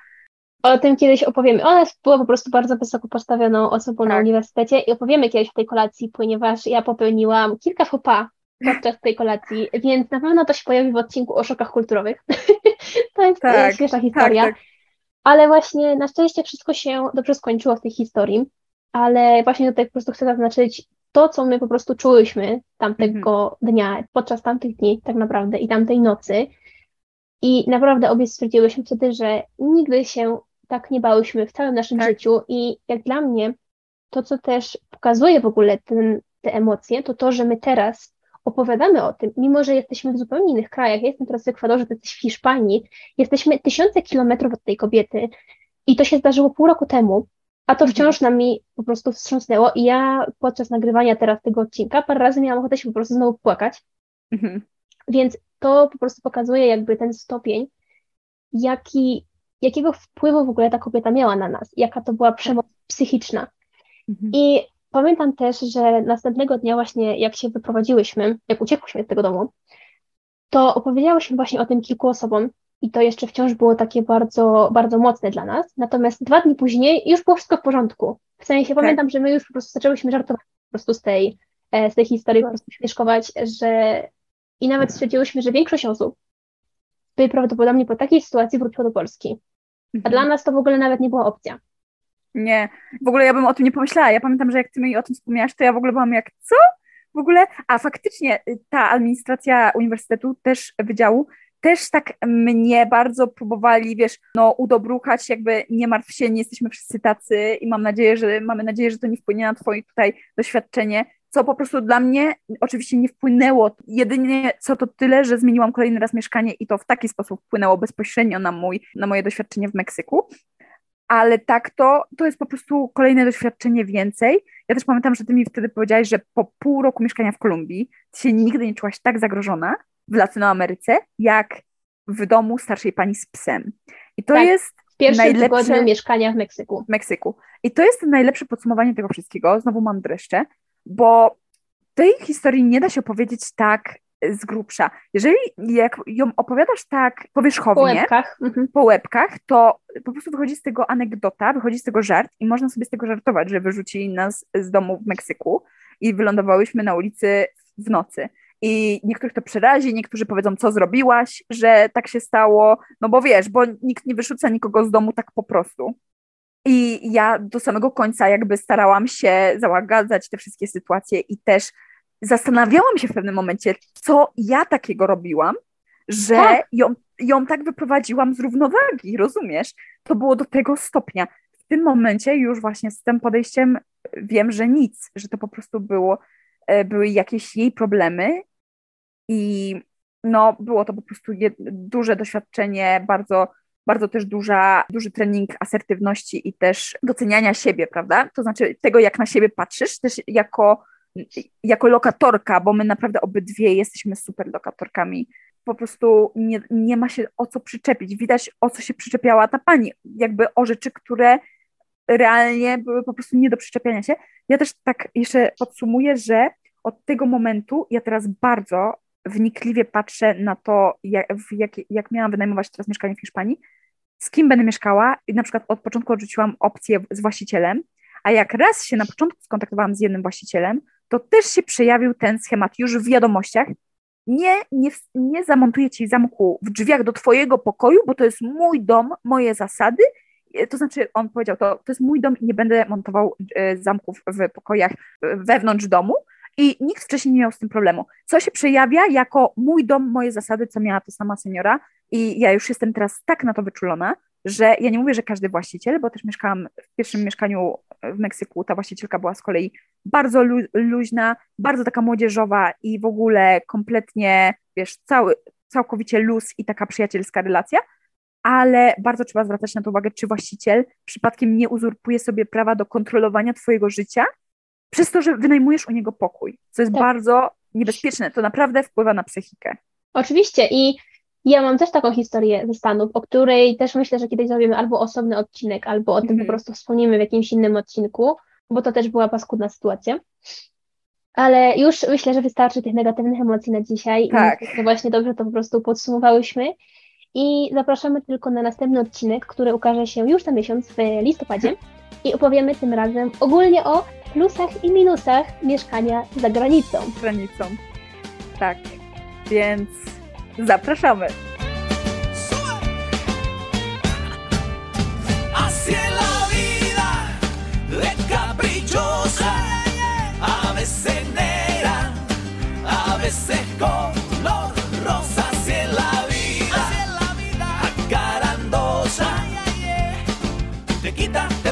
O tym kiedyś opowiemy. Ona była po prostu bardzo wysoko postawioną osobą tak. na uniwersytecie i opowiemy kiedyś o tej kolacji, ponieważ ja popełniłam kilka fopa podczas tej kolacji, więc na pewno to się pojawi w odcinku o szokach kulturowych. to jest Tak, tak, śmieszna historia. tak. Ale właśnie na szczęście wszystko się dobrze skończyło w tej historii, ale właśnie tutaj po prostu chcę zaznaczyć to, co my po prostu czułyśmy tamtego dnia, podczas tamtych dni tak naprawdę i tamtej nocy. I naprawdę obie stwierdziłyśmy wtedy, że nigdy się tak nie bałyśmy w całym naszym Tak. życiu i jak dla mnie to, co też pokazuje w ogóle ten, te emocje, to to, że my teraz opowiadamy o tym, mimo że jesteśmy w zupełnie innych krajach. Ja jestem teraz w Ekwadorze, ty jesteś w Hiszpanii, jesteśmy tysiące kilometrów od tej kobiety i to się zdarzyło pół roku temu, a to Mhm. wciąż nami po prostu wstrząsnęło i ja podczas nagrywania teraz tego odcinka parę razy miałam ochotę się po prostu znowu płakać, Mhm. więc to po prostu pokazuje jakby ten stopień, jaki, jakiego wpływu w ogóle ta kobieta miała na nas, jaka to była przemoc psychiczna. Mhm. I pamiętam też, że następnego dnia właśnie jak się wyprowadziłyśmy, jak uciekłyśmy z tego domu, to opowiedziałyśmy właśnie o tym kilku osobom i to jeszcze wciąż było takie bardzo, bardzo mocne dla nas. Natomiast dwa dni później już było wszystko w porządku. W sensie pamiętam, że my już po prostu zaczęłyśmy żartować po prostu z tej, e, z tej historii, po prostu śmieszkować, że i nawet stwierdziłyśmy, że większość osób by prawdopodobnie po takiej sytuacji wróciło do Polski. A Mhm. dla nas to w ogóle nawet nie była opcja. Nie, w ogóle ja bym o tym nie pomyślała. Ja pamiętam, że jak ty mi o tym wspomniałaś, to ja w ogóle byłam jak, co? W ogóle, a faktycznie y, ta administracja uniwersytetu, też wydziału, też tak mnie bardzo próbowali, wiesz, no udobruchać, jakby nie martw się, nie jesteśmy wszyscy tacy i mam nadzieję, że mamy nadzieję, że to nie wpłynie na twoje tutaj doświadczenie, co po prostu dla mnie oczywiście nie wpłynęło. Jedynie co to tyle, że zmieniłam kolejny raz mieszkanie i to w taki sposób wpłynęło bezpośrednio na, mój, na moje doświadczenie w Meksyku ale tak to, to jest po prostu kolejne doświadczenie więcej. Ja też pamiętam, że ty mi wtedy powiedziałaś, że po pół roku mieszkania w Kolumbii ty się nigdy nie czułaś tak zagrożona w Latynoameryce, jak w domu starszej pani z psem. I to Tak. jest W pierwszym Najlepsze- tygodniu mieszkania w Meksyku. w Meksyku. I to jest najlepsze podsumowanie tego wszystkiego. Znowu mam dreszcze, bo tej historii nie da się opowiedzieć tak z grubsza. Jeżeli jak ją opowiadasz tak Po powierzchownie, łebkach. Mhm. po łebkach, to po prostu wychodzi z tego anegdota, wychodzi z tego żart i można sobie z tego żartować, że wyrzucili nas z domu w Meksyku i wylądowałyśmy na ulicy w nocy. I niektórych to przerazi, niektórzy powiedzą, co zrobiłaś, że tak się stało, no bo wiesz, bo nikt nie wyrzuca nikogo z domu tak po prostu. I ja do samego końca jakby starałam się załagadzać te wszystkie sytuacje i też zastanawiałam się w pewnym momencie, co ja takiego robiłam, że Tak. ją, ją tak wyprowadziłam z równowagi, rozumiesz? To było do tego stopnia. W tym momencie już właśnie z tym podejściem wiem, że nic, że to po prostu było, e, były jakieś jej problemy i no było to po prostu duże doświadczenie, bardzo, bardzo też duża, duży trening asertywności i też doceniania siebie, prawda? To znaczy tego, jak na siebie patrzysz, też jako, jako lokatorka, bo my naprawdę obydwie jesteśmy super lokatorkami. Po prostu nie, nie ma się o co przyczepić. Widać, o co się przyczepiała ta pani. Jakby o rzeczy, które realnie były po prostu nie do przyczepiania się. Ja też tak jeszcze podsumuję, że od tego momentu ja teraz bardzo wnikliwie patrzę na to, jak, jak, jak miałam wynajmować teraz mieszkanie w Hiszpanii, z kim będę mieszkała i na przykład od początku odrzuciłam opcję z właścicielem, a jak raz się na początku skontaktowałam z jednym właścicielem, to też się przejawił ten schemat już w wiadomościach. Nie, nie, nie zamontuję ci zamku w drzwiach do twojego pokoju, bo to jest mój dom, moje zasady. E, To znaczy, on powiedział, to, to jest mój dom i nie będę montował e, zamków w pokojach e, wewnątrz domu. I nikt wcześniej nie miał z tym problemu. Co się przejawia jako mój dom, moje zasady, co miała to sama seniora. I ja już jestem teraz tak na to wyczulona, że ja nie mówię, że każdy właściciel, bo też mieszkałam w pierwszym mieszkaniu w Meksyku, ta właścicielka była z kolei bardzo lu- luźna, bardzo taka młodzieżowa i w ogóle kompletnie, wiesz, cały, całkowicie luz i taka przyjacielska relacja, ale bardzo trzeba zwracać na to uwagę, czy właściciel przypadkiem nie uzurpuje sobie prawa do kontrolowania twojego życia przez to, że wynajmujesz u niego pokój, co jest Tak. bardzo niebezpieczne. To naprawdę wpływa na psychikę. Oczywiście i ja mam też taką historię ze Stanów, o której też myślę, że kiedyś zrobimy albo osobny odcinek, albo o tym Mhm. po prostu wspomnimy w jakimś innym odcinku, bo to też była paskudna sytuacja. Ale już myślę, że wystarczy tych negatywnych emocji na dzisiaj. Tak. że właśnie dobrze to po prostu podsumowałyśmy. I zapraszamy tylko na następny odcinek, który ukaże się już za miesiąc w listopadzie. I opowiemy tym razem ogólnie o plusach i minusach mieszkania za granicą. Granicą. Tak, więc zapraszamy. Así es la vida, es caprichosa, a veces negra, a veces color rosa. Así es la vida, acarandosa, te